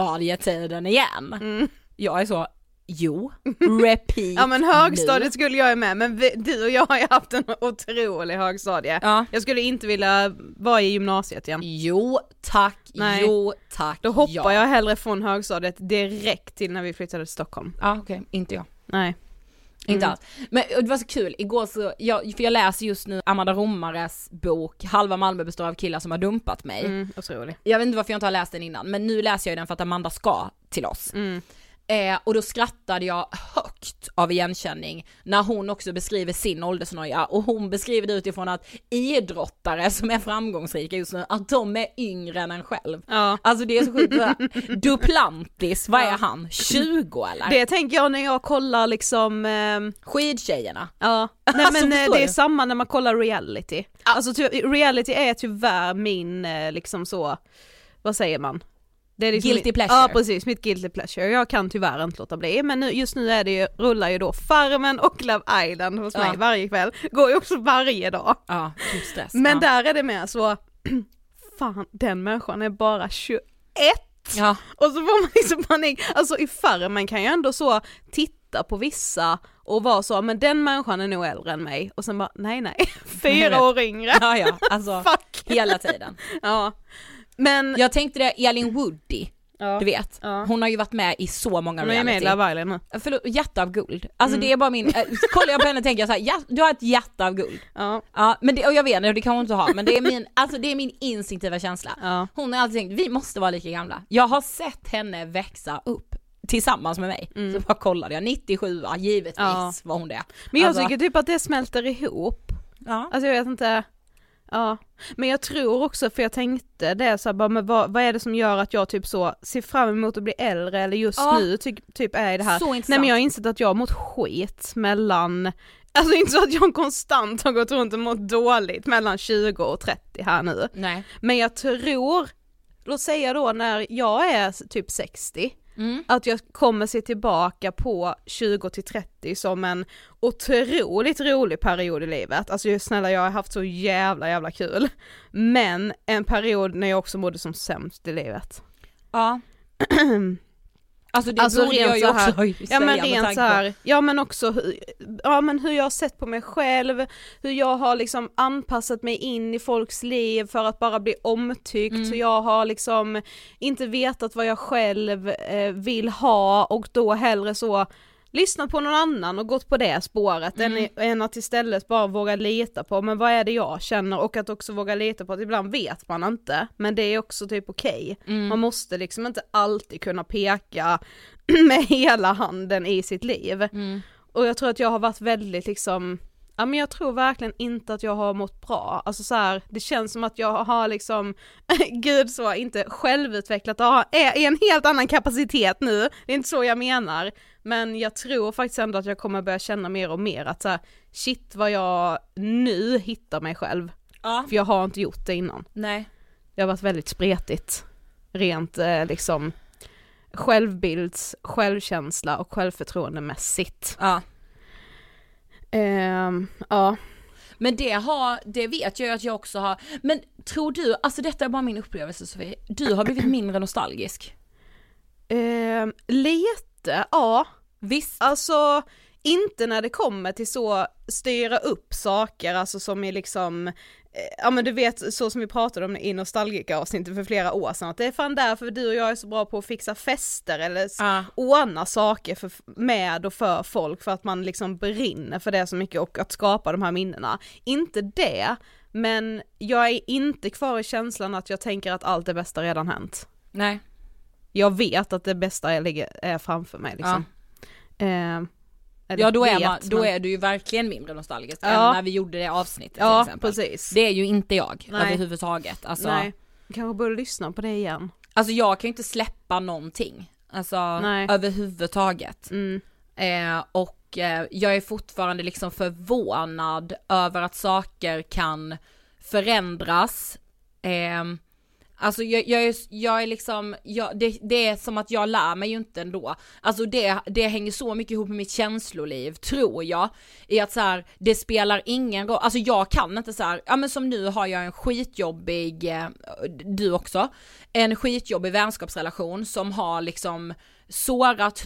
[SPEAKER 1] högstadietiden igen.
[SPEAKER 2] Mm.
[SPEAKER 1] Jag är så, jo, repeat
[SPEAKER 2] Ja men
[SPEAKER 1] nu.
[SPEAKER 2] högstadiet skulle jag är med, men vi, du och jag har ju haft en otrolig högstadie.
[SPEAKER 1] Ja.
[SPEAKER 2] Jag skulle inte vilja vara i gymnasiet igen.
[SPEAKER 1] Jo tack,
[SPEAKER 2] Nej.
[SPEAKER 1] jo tack,
[SPEAKER 2] Då hoppar
[SPEAKER 1] ja.
[SPEAKER 2] jag hellre från högstadiet direkt till när vi flyttade till Stockholm.
[SPEAKER 1] Ja okej, inte jag.
[SPEAKER 2] Nej.
[SPEAKER 1] Inte
[SPEAKER 2] Mm.
[SPEAKER 1] alls. Men det var så kul, igår så, jag, för jag läser just nu Amanda Romares bok Halva Malmö består av killar som har dumpat mig.
[SPEAKER 2] Mm, otrolig.
[SPEAKER 1] Jag vet inte varför jag inte har läst den innan, men nu läser jag den för att Amanda ska till oss.
[SPEAKER 2] Mm.
[SPEAKER 1] Eh, och då skrattade jag högt av igenkänning när hon också beskriver sin åldersnoja och hon beskriver det utifrån att idrottare som är framgångsrika just nu, att de är yngre än en själv.
[SPEAKER 2] Ja.
[SPEAKER 1] Alltså det är så sjukt, Duplantis, vad är han? 20 eller?
[SPEAKER 2] Det tänker jag när jag kollar liksom, ehm,
[SPEAKER 1] Skidtjejerna.
[SPEAKER 2] ja, nej
[SPEAKER 1] Alltså,
[SPEAKER 2] men eh,
[SPEAKER 1] förstår
[SPEAKER 2] det är samma när man kollar reality. Alltså ty- reality är tyvärr min eh, liksom så, vad säger man? Det är liksom
[SPEAKER 1] Guilty pleasure.
[SPEAKER 2] Ja precis, mitt guilty pleasure. Jag kan tyvärr inte låta bli, men nu, just nu är det ju, rullar ju då Farmen och Love Island hos mig
[SPEAKER 1] Ja.
[SPEAKER 2] varje kväll. Går ju också varje dag.
[SPEAKER 1] Ja, typ stress.
[SPEAKER 2] Men
[SPEAKER 1] ja.
[SPEAKER 2] där är det med så, fan den människan är bara 21!
[SPEAKER 1] Ja,
[SPEAKER 2] Och så får man liksom panik, alltså i Farmen kan jag ändå så titta på vissa och vara så, men den människan är nog äldre än mig och sen bara nej nej, fyra år yngre.
[SPEAKER 1] ja, ja, alltså
[SPEAKER 2] Fuck!
[SPEAKER 1] hela tiden.
[SPEAKER 2] Ja. Men,
[SPEAKER 1] Jag tänkte det, Elin Woody,
[SPEAKER 2] ja.
[SPEAKER 1] du vet.
[SPEAKER 2] Ja.
[SPEAKER 1] Hon har ju varit med i så många
[SPEAKER 2] Hon är med i
[SPEAKER 1] reality.
[SPEAKER 2] Love Island nu.
[SPEAKER 1] Förlåt, hjärta av guld. Alltså
[SPEAKER 2] Mm.
[SPEAKER 1] det är bara min, äh, kollar jag på henne tänker jag såhär, ja, du har ett hjärta av guld.
[SPEAKER 2] Ja.
[SPEAKER 1] Ja, men det, och jag vet inte, det kan hon inte ha, men det är min, alltså det är min instinktiva känsla.
[SPEAKER 2] Ja.
[SPEAKER 1] Hon har alltid tänkt, vi måste vara lika gamla. Jag har sett henne växa upp tillsammans med mig. Så bara kollade jag, 97 givetvis
[SPEAKER 2] Mm. Ja.
[SPEAKER 1] var hon det.
[SPEAKER 2] Men jag
[SPEAKER 1] Alltså,
[SPEAKER 2] tycker typ att det smälter ihop.
[SPEAKER 1] ja.
[SPEAKER 2] Alltså jag vet inte, ja. Men jag tror också, för jag tänkte det så här, bara, men vad, vad är det som gör att jag typ så ser fram emot att bli äldre eller just
[SPEAKER 1] Ja.
[SPEAKER 2] nu ty, typ är i det här.
[SPEAKER 1] Så intressant.
[SPEAKER 2] Nej men jag har insett att jag har mått skit mellan, alltså inte så att jag konstant har gått runt och mått dåligt mellan 20 och 30 här nu.
[SPEAKER 1] Nej.
[SPEAKER 2] Men jag tror, låt säga då när jag är typ 60,
[SPEAKER 1] Mm.
[SPEAKER 2] att jag kommer se tillbaka på 20 till 30 som en otroligt rolig period i livet. Alltså snälla jag har haft så jävla jävla kul. Men en period när jag också mådde som sämst i livet.
[SPEAKER 1] Ja. Alltså det
[SPEAKER 2] Alltså
[SPEAKER 1] borde jag ju
[SPEAKER 2] så här-
[SPEAKER 1] också säga
[SPEAKER 2] Ja men rent så här, ja men också hur, ja men hur jag har sett på mig själv, hur jag har liksom anpassat mig in i folks liv för att bara bli omtyckt,
[SPEAKER 1] Mm.
[SPEAKER 2] hur jag har liksom inte vetat vad jag själv eh, vill ha och då hellre så lyssnat på någon annan och gått på det spåret
[SPEAKER 1] Mm.
[SPEAKER 2] än, än att istället bara våga lita på, men vad är det jag känner och att också våga lita på att ibland vet man inte, men det är också typ okej.
[SPEAKER 1] Mm.
[SPEAKER 2] Man måste liksom inte alltid kunna peka med hela handen i sitt liv.
[SPEAKER 1] Mm.
[SPEAKER 2] Och jag tror att jag har varit väldigt liksom, Ja men jag tror verkligen inte att jag har mått bra, alltså så här, det känns som att jag har liksom, gud så, inte självutvecklat, är i en helt annan kapacitet nu, det är inte så jag menar, men jag tror faktiskt ändå att jag kommer börja känna mer och mer att så här, shit vad jag nu hittar mig själv.
[SPEAKER 1] Ja.
[SPEAKER 2] För jag har inte gjort det innan.
[SPEAKER 1] Nej.
[SPEAKER 2] Det har varit väldigt spretigt, rent eh, liksom självbilds, självkänsla och självförtroendemässigt.
[SPEAKER 1] Ja.
[SPEAKER 2] Ehm, ja.
[SPEAKER 1] Men det har, det vet jag ju att jag också har, men tror du, alltså detta är bara min upplevelse Sofie, du har blivit mindre nostalgisk?
[SPEAKER 2] Ehm, lite, ja.
[SPEAKER 1] Visst?
[SPEAKER 2] Alltså, inte när det kommer till så styra upp saker, alltså som är liksom, ja men du vet så som vi pratade om i nostalgika-avsnittet för flera år sedan, att det är fan därför du och jag är så bra på att fixa fester eller
[SPEAKER 1] Ja.
[SPEAKER 2] ordna saker för, med och för folk för att man liksom brinner för det så mycket och att skapa de här minnena. Inte det, men jag är inte kvar i känslan att jag tänker att allt det bästa redan hänt.
[SPEAKER 1] Nej.
[SPEAKER 2] Jag vet att det bästa är, är framför mig liksom. Eh, eller
[SPEAKER 1] Ja då är, man, då är du ju verkligen mindre nostalgisk
[SPEAKER 2] Ja.
[SPEAKER 1] än när vi gjorde det avsnittet till
[SPEAKER 2] Ja
[SPEAKER 1] exempel.
[SPEAKER 2] precis.
[SPEAKER 1] Det är ju inte jag
[SPEAKER 2] Nej.
[SPEAKER 1] överhuvudtaget. Alltså,
[SPEAKER 2] Nej, kanske borde lyssna på det igen.
[SPEAKER 1] alltså jag kan ju inte släppa någonting. Alltså
[SPEAKER 2] Nej.
[SPEAKER 1] överhuvudtaget.
[SPEAKER 2] Mm.
[SPEAKER 1] Eh, och eh, jag är fortfarande liksom förvånad över att saker kan förändras. Eh, alltså jag, jag, är, jag är liksom, jag, det, det är som att jag lär mig ju inte ändå. Alltså det, det hänger så mycket ihop med mitt känsloliv, tror jag. I att så här, det spelar ingen roll, alltså jag kan inte så här, ja men som nu har jag en skitjobbig, eh, du också, en skitjobbig vänskapsrelation som har liksom sårat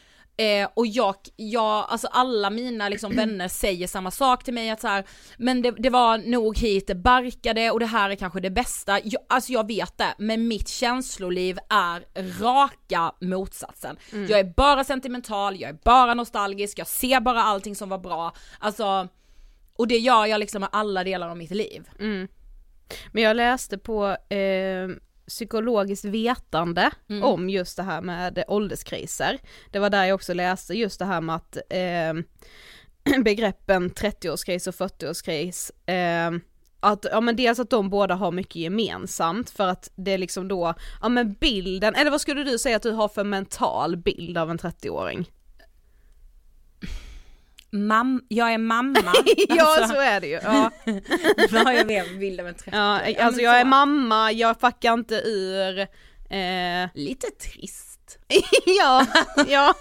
[SPEAKER 1] Eh, och jag, jag, alltså alla mina liksom vänner säger samma sak till mig att så här, men det, det var nog hit det barkade och det här är kanske det bästa. Jag, alltså jag vet det, men mitt känsloliv är raka motsatsen. Jag är bara sentimental, jag är bara nostalgisk, jag ser bara allting som var bra. Alltså, och det gör jag liksom med alla delar av mitt liv.
[SPEAKER 2] Men jag läste på eh, psykologiskt vetande
[SPEAKER 1] Mm.
[SPEAKER 2] om just det här med ålderskriser. Det var där jag också läste just det här med att eh, begreppen 30-årskris och 40-årskris eh, att, ja men dels att de båda har mycket gemensamt för att det är liksom då, ja men bilden, eller vad skulle du säga att du har för mental bild av en 30-åring?
[SPEAKER 1] Mam, jag är mamma.
[SPEAKER 2] ja
[SPEAKER 1] Alltså,
[SPEAKER 2] så är det ju, ja.
[SPEAKER 1] Vad jag mer för bild av en 30
[SPEAKER 2] ja alltså jag är mamma, jag fuckar inte ur, eh,
[SPEAKER 1] Lite trist.
[SPEAKER 2] ja, ja.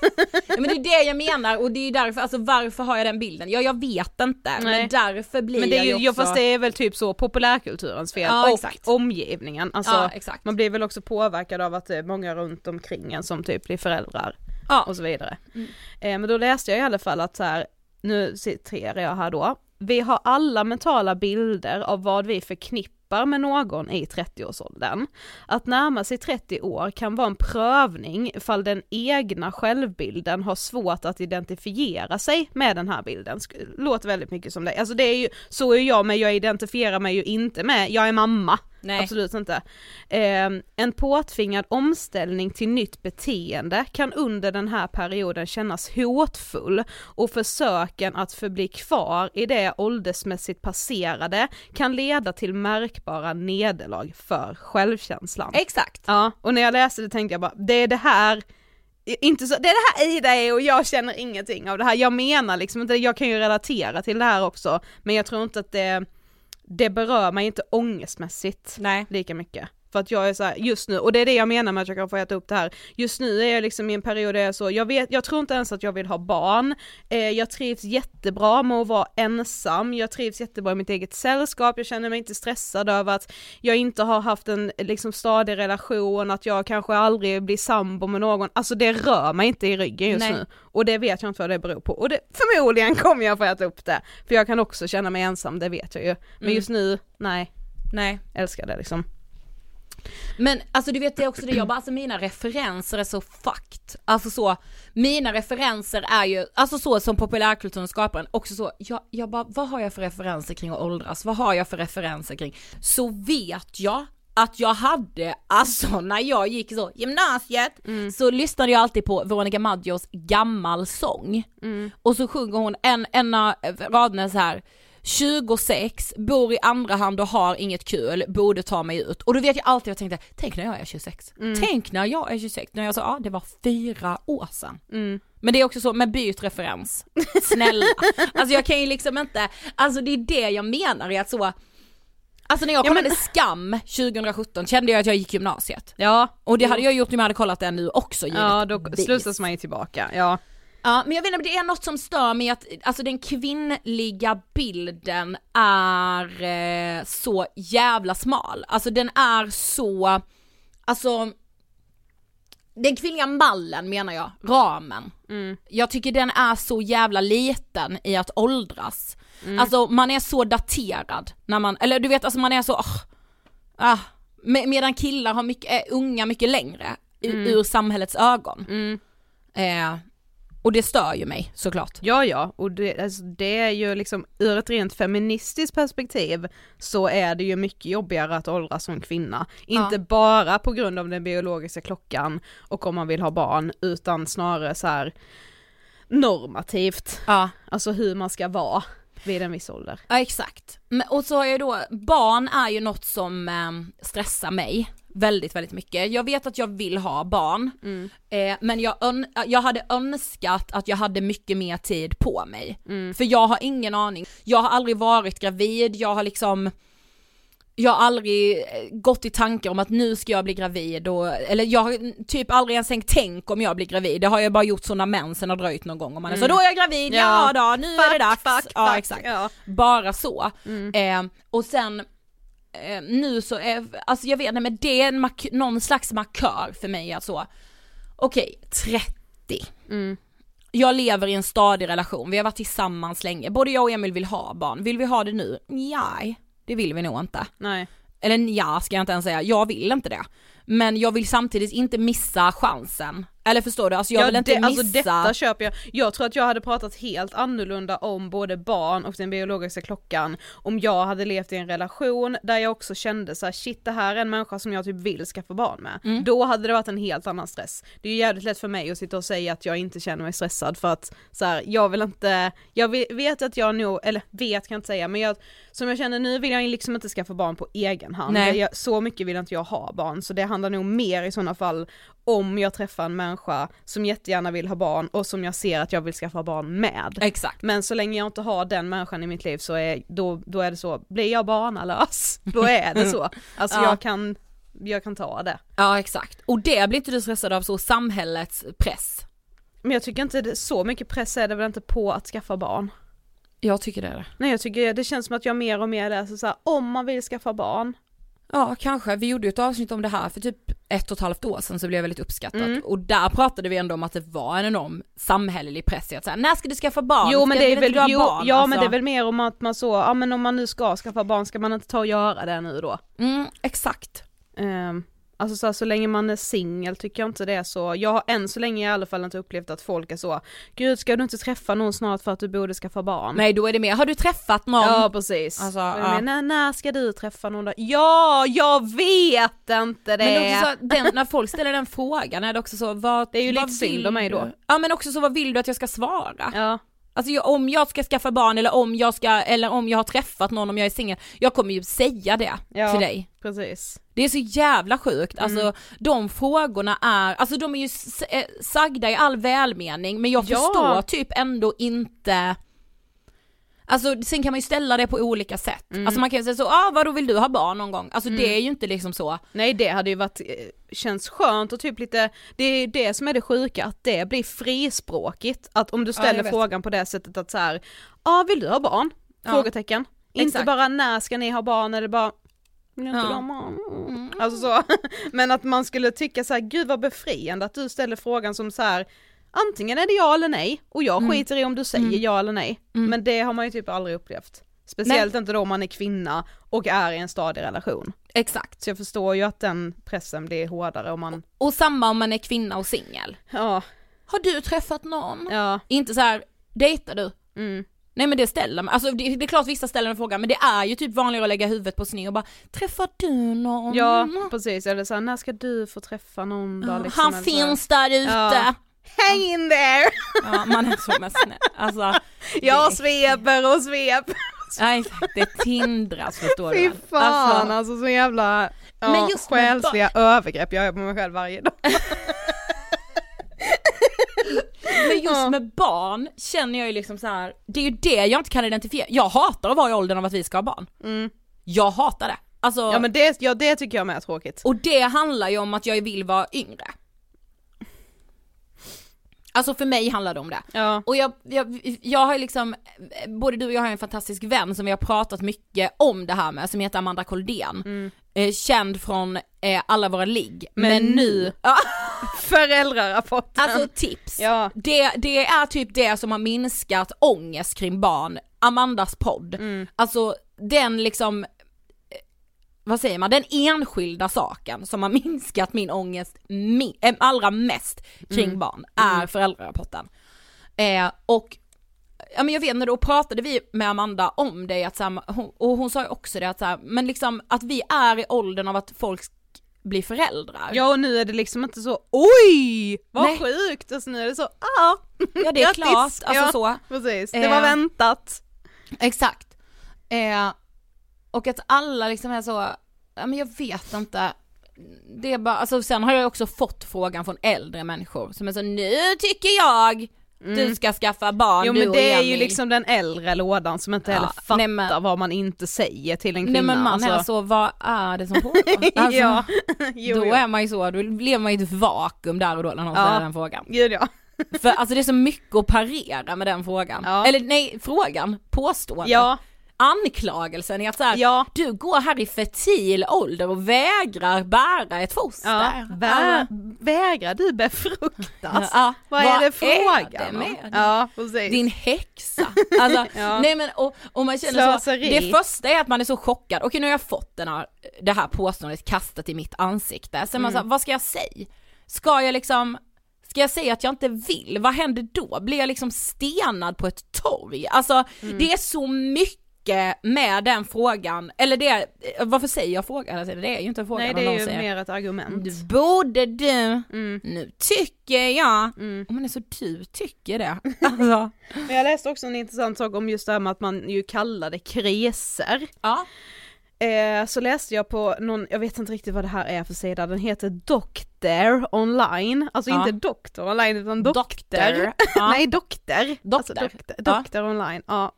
[SPEAKER 1] Men det är det jag menar och det är därför, alltså varför har jag den bilden? Ja jag vet inte,
[SPEAKER 2] Nej.
[SPEAKER 1] men därför blir
[SPEAKER 2] Men det är ju,
[SPEAKER 1] jag ju också...
[SPEAKER 2] fast det är väl typ så populärkulturens fel
[SPEAKER 1] Ja,
[SPEAKER 2] och
[SPEAKER 1] exakt.
[SPEAKER 2] omgivningen. Alltså,
[SPEAKER 1] Ja, exakt.
[SPEAKER 2] man blir väl också påverkad av att det är många runt omkring en som typ blir föräldrar
[SPEAKER 1] Ja.
[SPEAKER 2] och så vidare. Eh, men då läste jag i alla fall att så här, nu citerar jag här då, vi har alla mentala bilder av vad vi förknippar med någon i 30-årsåldern. Att närma sig 30 år kan vara en prövning ifall den egna självbilden har svårt att identifiera sig med den här bilden. Låter väldigt mycket som det. Alltså det är ju, så är jag men jag identifierar mig ju inte med, jag är mamma.
[SPEAKER 1] Nej.
[SPEAKER 2] Absolut inte. Eh, en påtvingad omställning till nytt beteende kan under den här perioden kännas hotfull och försöken att förbli kvar i det åldersmässigt passerade kan leda till märkbara nederlag för självkänslan.
[SPEAKER 1] Exakt.
[SPEAKER 2] Ja, och när jag läste det tänkte jag bara, det är det här inte så, det är det här Ida är och jag känner ingenting av det här, jag menar liksom inte, jag kan ju relatera till det här också, men jag tror inte att det, det berör mig inte ångestmässigt
[SPEAKER 1] Nej.
[SPEAKER 2] lika mycket. För att jag är så här, just nu, och det är det jag menar med att jag kan få äta upp det här, just nu är jag liksom i en period där jag är så, jag vet, jag tror inte ens att jag vill ha barn, eh, jag trivs jättebra med att vara ensam, jag trivs jättebra i mitt eget sällskap, jag känner mig inte stressad över att jag inte har haft en liksom stadig relation, att jag kanske aldrig blir sambo med någon, alltså det rör mig inte i ryggen just
[SPEAKER 1] Nej.
[SPEAKER 2] nu. Och det vet jag inte vad det beror på, och det, förmodligen kommer jag få äta upp det, för jag kan också känna mig ensam, det vet jag ju. Men
[SPEAKER 1] Mm.
[SPEAKER 2] just nu, nej,
[SPEAKER 1] Nej.
[SPEAKER 2] älskar det liksom.
[SPEAKER 1] Men alltså du vet det är också det jag bara, alltså mina referenser är så fucked. Alltså så, mina referenser är ju, alltså så som populärkulturen skaparen, också så, jag, jag bara, vad har jag för referenser kring att åldras? Vad har jag för referenser kring? Så vet jag att jag hade, alltså när jag gick så gymnasiet, så lyssnade jag alltid på Veronica Maggios gammal sång. Och så sjunger hon en, en av raderna så här 26, bor i andra hand och har inget kul, borde ta mig ut. Och då vet jag alltid, jag tänkte, tänk när jag är 26. Tänk när jag är 26, när jag sa, ja det var fyra år sedan. Men det är också så, men byt referens. Snälla. alltså jag kan ju liksom inte, alltså det är det jag menar i att så, Alltså när jag
[SPEAKER 2] Ja, men-
[SPEAKER 1] kollade Skam 2017 kände jag att jag gick gymnasiet.
[SPEAKER 2] Ja,
[SPEAKER 1] Och det hade jag gjort om jag hade kollat den nu också
[SPEAKER 2] ja då slussas man ju tillbaka, ja.
[SPEAKER 1] Ja men jag vet inte, det är något som stör mig att alltså den kvinnliga bilden är eh, så jävla smal. Alltså den är så, alltså den kvinnliga mallen menar jag, ramen. Jag tycker den är så jävla liten i att åldras. Alltså man är så daterad när man, eller du vet alltså man är så, åh, ah, med, medan killar har mycket, är unga mycket längre u- ur samhällets ögon. Eh, och det stör ju mig såklart.
[SPEAKER 2] Ja ja, och det, alltså, det är ju liksom ur ett rent feministiskt perspektiv så är det ju mycket jobbigare att åldras som kvinna. Inte bara på grund av den biologiska klockan och om man vill ha barn utan snarare så här normativt,
[SPEAKER 1] Ja.
[SPEAKER 2] alltså hur man ska vara vid en viss ålder.
[SPEAKER 1] Ja exakt. Och så har jag då, barn är ju något som eh, stressar mig väldigt, väldigt mycket. Jag vet att jag vill ha barn, eh, men jag, jag hade önskat att jag hade mycket mer tid på mig. För jag har ingen aning, jag har aldrig varit gravid, jag har liksom jag har aldrig eh, gått i tankar om att nu ska jag bli gravid och, eller jag har typ aldrig ens tänkt tänk om jag blir gravid, det har jag bara gjort så när mensen har dröjt någon gång och man är så då är jag gravid, ja,
[SPEAKER 2] Ja.
[SPEAKER 1] då, nu är det dags.
[SPEAKER 2] fuck,
[SPEAKER 1] ja
[SPEAKER 2] fuck,
[SPEAKER 1] exakt.
[SPEAKER 2] ja.
[SPEAKER 1] Bara så. Eh, och sen eh, nu så är, alltså jag vet inte men det är en mark- någon slags markör för mig att så, okej 30. Jag lever i en stadig relation, vi har varit tillsammans länge, både jag och Emil vill ha barn, vill vi ha det nu? Nej, det vill vi nog inte.
[SPEAKER 2] Nej.
[SPEAKER 1] Eller ja ska jag inte ens säga, jag vill inte det. Men jag vill samtidigt inte missa chansen. Eller förstår du? Alltså jag
[SPEAKER 2] ja,
[SPEAKER 1] vill inte
[SPEAKER 2] det,
[SPEAKER 1] missa...
[SPEAKER 2] Alltså detta köper jag. Jag tror att jag hade pratat helt annorlunda om både barn och den biologiska klockan om jag hade levt i en relation där jag också kände så här: shit det här är en människa som jag typ vill skaffa barn med.
[SPEAKER 1] Mm.
[SPEAKER 2] Då hade det varit en helt annan stress. Det är ju jävligt lätt för mig att sitta och säga att jag inte känner mig stressad för att så här, jag vill inte, jag vet- vet att jag nog, eller vet kan jag inte säga men jag, som jag känner nu vill jag liksom inte skaffa barn på egen hand.
[SPEAKER 1] Nej.
[SPEAKER 2] Jag, så mycket vill inte jag ha barn så det handlar nog mer i sådana fall om jag träffar en människa som jättegärna vill ha barn och som jag ser att jag vill skaffa barn med.
[SPEAKER 1] Exakt.
[SPEAKER 2] Men så länge jag inte har den människan i mitt liv så är, då, då är det så, blir jag barnalös, då är det så. Alltså
[SPEAKER 1] Ja.
[SPEAKER 2] jag kan, jag kan ta det.
[SPEAKER 1] Ja exakt. Och det blir inte du stressad av så samhällets press?
[SPEAKER 2] Men jag tycker inte det, så mycket press är det väl inte på att skaffa barn.
[SPEAKER 1] Jag tycker det är det.
[SPEAKER 2] Nej jag tycker det känns som att jag mer och mer läser så här, om man vill skaffa barn,
[SPEAKER 1] Ja, kanske. Vi gjorde ju ett avsnitt om det här för typ ett och ett halvt år sedan så blev det väldigt uppskattat.
[SPEAKER 2] Mm.
[SPEAKER 1] Och där pratade vi ändå om att det var en enorm samhällelig press i att säga, när ska du skaffa barn?
[SPEAKER 2] Jo men
[SPEAKER 1] Ska-
[SPEAKER 2] det är väl, jo,
[SPEAKER 1] barn?
[SPEAKER 2] ja men
[SPEAKER 1] Alltså,
[SPEAKER 2] det är väl mer om att man så, ja men om man nu ska skaffa barn ska man inte ta och göra det nu då?
[SPEAKER 1] Mm, exakt.
[SPEAKER 2] Um, alltså så, här, så länge man är singel tycker jag inte det är så, jag har än så länge i alla fall inte upplevt att folk är så, gud ska du inte träffa någon snart för att du borde skaffa barn?
[SPEAKER 1] Nej då är det mer, har du träffat någon?
[SPEAKER 2] Ja precis.
[SPEAKER 1] Alltså, ja.
[SPEAKER 2] menar, när, ska du träffa någon då? Ja, jag vet inte det!
[SPEAKER 1] Men också så, den, när folk ställer den frågan är det också så, vad,
[SPEAKER 2] Det är ju lite synd om mig då.
[SPEAKER 1] Ja men också så, vad vill du att jag ska svara?
[SPEAKER 2] Ja.
[SPEAKER 1] Alltså jag, om jag ska skaffa barn eller om jag ska, eller om jag har träffat någon om jag är singel, jag kommer ju säga det
[SPEAKER 2] Ja.
[SPEAKER 1] till dig.
[SPEAKER 2] Precis.
[SPEAKER 1] Det är så jävla sjukt, alltså
[SPEAKER 2] Mm.
[SPEAKER 1] de frågorna är, alltså de är ju eh, sagda i all välmening men jag
[SPEAKER 2] Ja.
[SPEAKER 1] förstår typ ändå inte Alltså sen kan man ju ställa det på olika sätt.
[SPEAKER 2] Mm.
[SPEAKER 1] Alltså man kan ju säga så, ah vadå vill du ha barn någon gång? Alltså det är ju inte liksom så.
[SPEAKER 2] Nej det hade ju varit, eh, känns skönt och typ lite, det är det som är det sjuka, att det blir frispråkigt. Att om du ställer
[SPEAKER 1] vet.
[SPEAKER 2] frågan på det sättet att så här, ja ah, vill du ha barn?
[SPEAKER 1] Ja.
[SPEAKER 2] Frågetecken. Inte
[SPEAKER 1] Exakt.
[SPEAKER 2] bara när ska ni ha barn eller bara inte
[SPEAKER 1] Ja.
[SPEAKER 2] ha barn? Alltså så, men att man skulle tycka så här, gud vad befriande att du ställer frågan som så här. Antingen är det ja eller nej och jag
[SPEAKER 1] Mm.
[SPEAKER 2] skiter i om du säger ja eller nej.
[SPEAKER 1] Mm.
[SPEAKER 2] Men det har man ju typ aldrig upplevt. Speciellt inte då om man är kvinna och är i en stadig relation.
[SPEAKER 1] Exakt.
[SPEAKER 2] Så jag förstår ju att den pressen blir hårdare om man,
[SPEAKER 1] Och samma om man är kvinna och singel.
[SPEAKER 2] ja,
[SPEAKER 1] Har du träffat någon?
[SPEAKER 2] ja,
[SPEAKER 1] Inte så här, dejtar du?
[SPEAKER 2] mm.
[SPEAKER 1] Nej men det ställer man, alltså det, det är klart vissa ställer den frågan men det är ju typ vanligare att lägga huvudet på sned och bara Träffar du någon?
[SPEAKER 2] ja precis, eller såhär, när ska du få träffa någon då liksom,
[SPEAKER 1] Han finns där ute!
[SPEAKER 2] Ja. Hang in there!
[SPEAKER 1] Ja, man är så med snä. Alltså,
[SPEAKER 2] Jag sveper och svep.
[SPEAKER 1] Nej exakt, det tindras förstår
[SPEAKER 2] Fy
[SPEAKER 1] du.
[SPEAKER 2] fan
[SPEAKER 1] Alltså,
[SPEAKER 2] alltså, så jävla ja,
[SPEAKER 1] Men just
[SPEAKER 2] själsliga övergrepp jag gör på mig själv varje dag.
[SPEAKER 1] men just
[SPEAKER 2] Ja.
[SPEAKER 1] med barn känner jag ju liksom så här. det är ju det jag inte kan identifiera. Jag hatar att vara i åldern av att vi ska ha barn.
[SPEAKER 2] Mm.
[SPEAKER 1] Jag hatar det. Alltså,
[SPEAKER 2] Ja men det, ja, det tycker jag med är tråkigt.
[SPEAKER 1] och det handlar ju om att jag vill vara yngre. Alltså för mig handlar det om det.
[SPEAKER 2] Ja.
[SPEAKER 1] Och jag, jag, jag har liksom, både du och jag har en fantastisk vän som vi har pratat mycket om det här med, som heter Amanda Koldén. Eh, känd från eh, alla våra ligg.
[SPEAKER 2] Men nu-
[SPEAKER 1] ja,
[SPEAKER 2] Föräldrarapporten.
[SPEAKER 1] alltså tips.
[SPEAKER 2] ja.
[SPEAKER 1] Det, det är typ det som har minskat ångest kring barn, Amandas podd.
[SPEAKER 2] Mm.
[SPEAKER 1] Alltså den liksom, vad säger man, den enskilda saken som har minskat min ångest mi- eh, allra mest kring
[SPEAKER 2] Mm.
[SPEAKER 1] barn är föräldrarapporten. Eh, och Ja men jag vet inte, då pratade vi med Amanda om det, att så här, hon, och hon sa ju också det att så här, men liksom att vi är i åldern av att folk blir föräldrar.
[SPEAKER 2] Ja och nu är det liksom inte så oj vad
[SPEAKER 1] Nej.
[SPEAKER 2] sjukt, alltså nu är det så ah.
[SPEAKER 1] Ja, det är klart, alltså
[SPEAKER 2] ja,
[SPEAKER 1] så.
[SPEAKER 2] Precis, det
[SPEAKER 1] Eh.
[SPEAKER 2] var väntat.
[SPEAKER 1] Exakt. Eh, och att alla liksom är så, ja men jag vet inte. Det är bara, alltså sen har jag också fått frågan från äldre människor som är så, nu tycker jag du ska skaffa barn
[SPEAKER 2] Mm. Jo
[SPEAKER 1] du
[SPEAKER 2] men
[SPEAKER 1] och
[SPEAKER 2] det är ju
[SPEAKER 1] Jenny."
[SPEAKER 2] liksom den äldre lådan som inte
[SPEAKER 1] Ja,
[SPEAKER 2] heller fattar
[SPEAKER 1] nej, men-
[SPEAKER 2] vad man inte säger till en kvinna.
[SPEAKER 1] Nej men man
[SPEAKER 2] alltså.
[SPEAKER 1] är så, vad är det som pågår? Alltså,
[SPEAKER 2] ja, jo,
[SPEAKER 1] då
[SPEAKER 2] jo.
[SPEAKER 1] är man ju så, då lever man i ett vakum där och då när någon
[SPEAKER 2] Ja.
[SPEAKER 1] ställer den frågan.
[SPEAKER 2] Gud ja.
[SPEAKER 1] För alltså det är så mycket att parera med den frågan.
[SPEAKER 2] Ja.
[SPEAKER 1] Eller nej, frågan, påståendet.
[SPEAKER 2] Ja,
[SPEAKER 1] Anklagelsen är att så här,
[SPEAKER 2] ja.
[SPEAKER 1] du går här i fertil ålder och vägrar bära ett foster.
[SPEAKER 2] Ja, vä vägrar du befruktas?
[SPEAKER 1] ja,
[SPEAKER 2] Vad är det frågan om?
[SPEAKER 1] Din häxa. Alltså, nej men och, och man känner
[SPEAKER 2] Slöseri.
[SPEAKER 1] så, det första är att man är så chockad, okej nu har jag fått den här, det här påståendet kastat i mitt ansikte, sen man
[SPEAKER 2] Mm.
[SPEAKER 1] så här, vad ska jag säga? Ska jag liksom Ska jag säga att jag inte vill? Vad händer då? Blir jag liksom stenad på ett torg? Alltså
[SPEAKER 2] Mm.
[SPEAKER 1] det är så mycket med den frågan, eller det, varför säger jag frågan hela tiden? Det är ju inte en fråga
[SPEAKER 2] Nej det är ju
[SPEAKER 1] säger.
[SPEAKER 2] mer ett argument.
[SPEAKER 1] Du borde du,
[SPEAKER 2] Mm.
[SPEAKER 1] nu tycker jag,
[SPEAKER 2] Mm.
[SPEAKER 1] och man är så du tycker det. Alltså,
[SPEAKER 2] Men jag läste också en intressant sak om just det här med att man ju kallar det kriser.
[SPEAKER 1] ja.
[SPEAKER 2] Eh, så läste jag på någon, jag vet inte riktigt vad det här är för sida, den heter Doctor online, alltså
[SPEAKER 1] Ja.
[SPEAKER 2] inte doktor online utan doktor.
[SPEAKER 1] Doktor. Ja.
[SPEAKER 2] Nej doktor.
[SPEAKER 1] Doktor.
[SPEAKER 2] Alltså, doktor,
[SPEAKER 1] Ja.
[SPEAKER 2] doktor online, ja.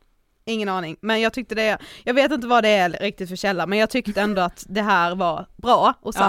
[SPEAKER 2] Ingen aning, men jag tyckte det, jag vet inte vad det är riktigt för källa, men jag tyckte ändå att det här var bra och
[SPEAKER 1] Ja.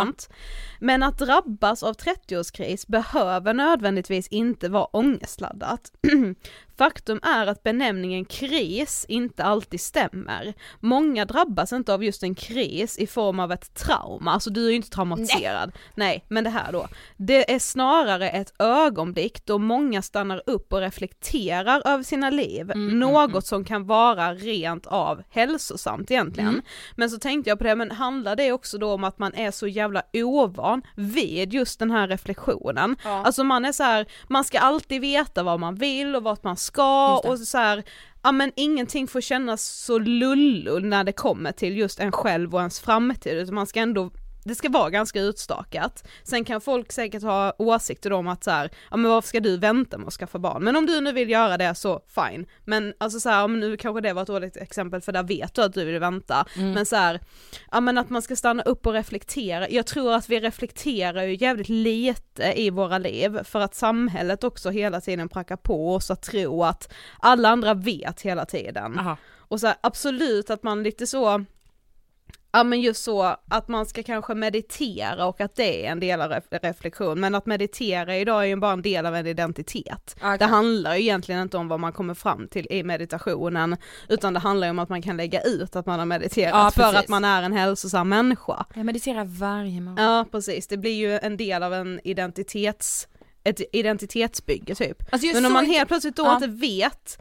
[SPEAKER 2] Men att drabbas av 30-årskris behöver nödvändigtvis inte vara ångestladdat. Faktum är att benämningen kris inte alltid stämmer. Många drabbas inte av just en kris i form av ett trauma, alltså du är ju inte traumatiserad. Nej. Nej, men det här då. Det är snarare ett ögonblick då många stannar upp och reflekterar över sina liv,
[SPEAKER 1] Mm,
[SPEAKER 2] något
[SPEAKER 1] mm, mm.
[SPEAKER 2] som kan vara rent av hälsosamt egentligen.
[SPEAKER 1] Mm.
[SPEAKER 2] Men så tänkte jag på det, men handlar det också då om att man är så jävla ovan vid just den här reflektionen?
[SPEAKER 1] Ja.
[SPEAKER 2] Alltså man är så här, man ska alltid veta vad man vill och vart man ska och så här, ja men ingenting får kännas så lullull när det kommer till just en själv och ens framtid, utan man ska ändå det ska vara ganska utstakat. Sen kan folk säkert ha åsikter om att så här, ja men varför ska du vänta med att skaffa barn? Men om du nu vill göra det så fine. Men alltså så här, men nu kanske det var ett dåligt exempel för där vet du att du vill vänta.
[SPEAKER 1] Mm.
[SPEAKER 2] Men så här, ja men att man ska stanna upp och reflektera. Jag tror att vi reflekterar ju jävligt lite i våra liv för att samhället också hela tiden prackar på oss att tro att alla andra vet hela tiden.
[SPEAKER 1] Aha.
[SPEAKER 2] Och så absolut att man lite så, ja men just så att man ska kanske meditera och att det är en del av ref- reflektion, men att meditera idag är ju bara en del av en identitet.
[SPEAKER 1] Okej.
[SPEAKER 2] Det handlar ju egentligen inte om vad man kommer fram till i meditationen, utan det handlar ju om att man kan lägga ut att man har mediterat
[SPEAKER 1] Ja,
[SPEAKER 2] för att man är en hälsosam människa.
[SPEAKER 1] Jag mediterar varje morgon.
[SPEAKER 2] Ja precis, det blir ju en del av en identitets, ett identitetsbygge typ.
[SPEAKER 1] Alltså,
[SPEAKER 2] Men om man helt plötsligt då
[SPEAKER 1] Ja.
[SPEAKER 2] inte vet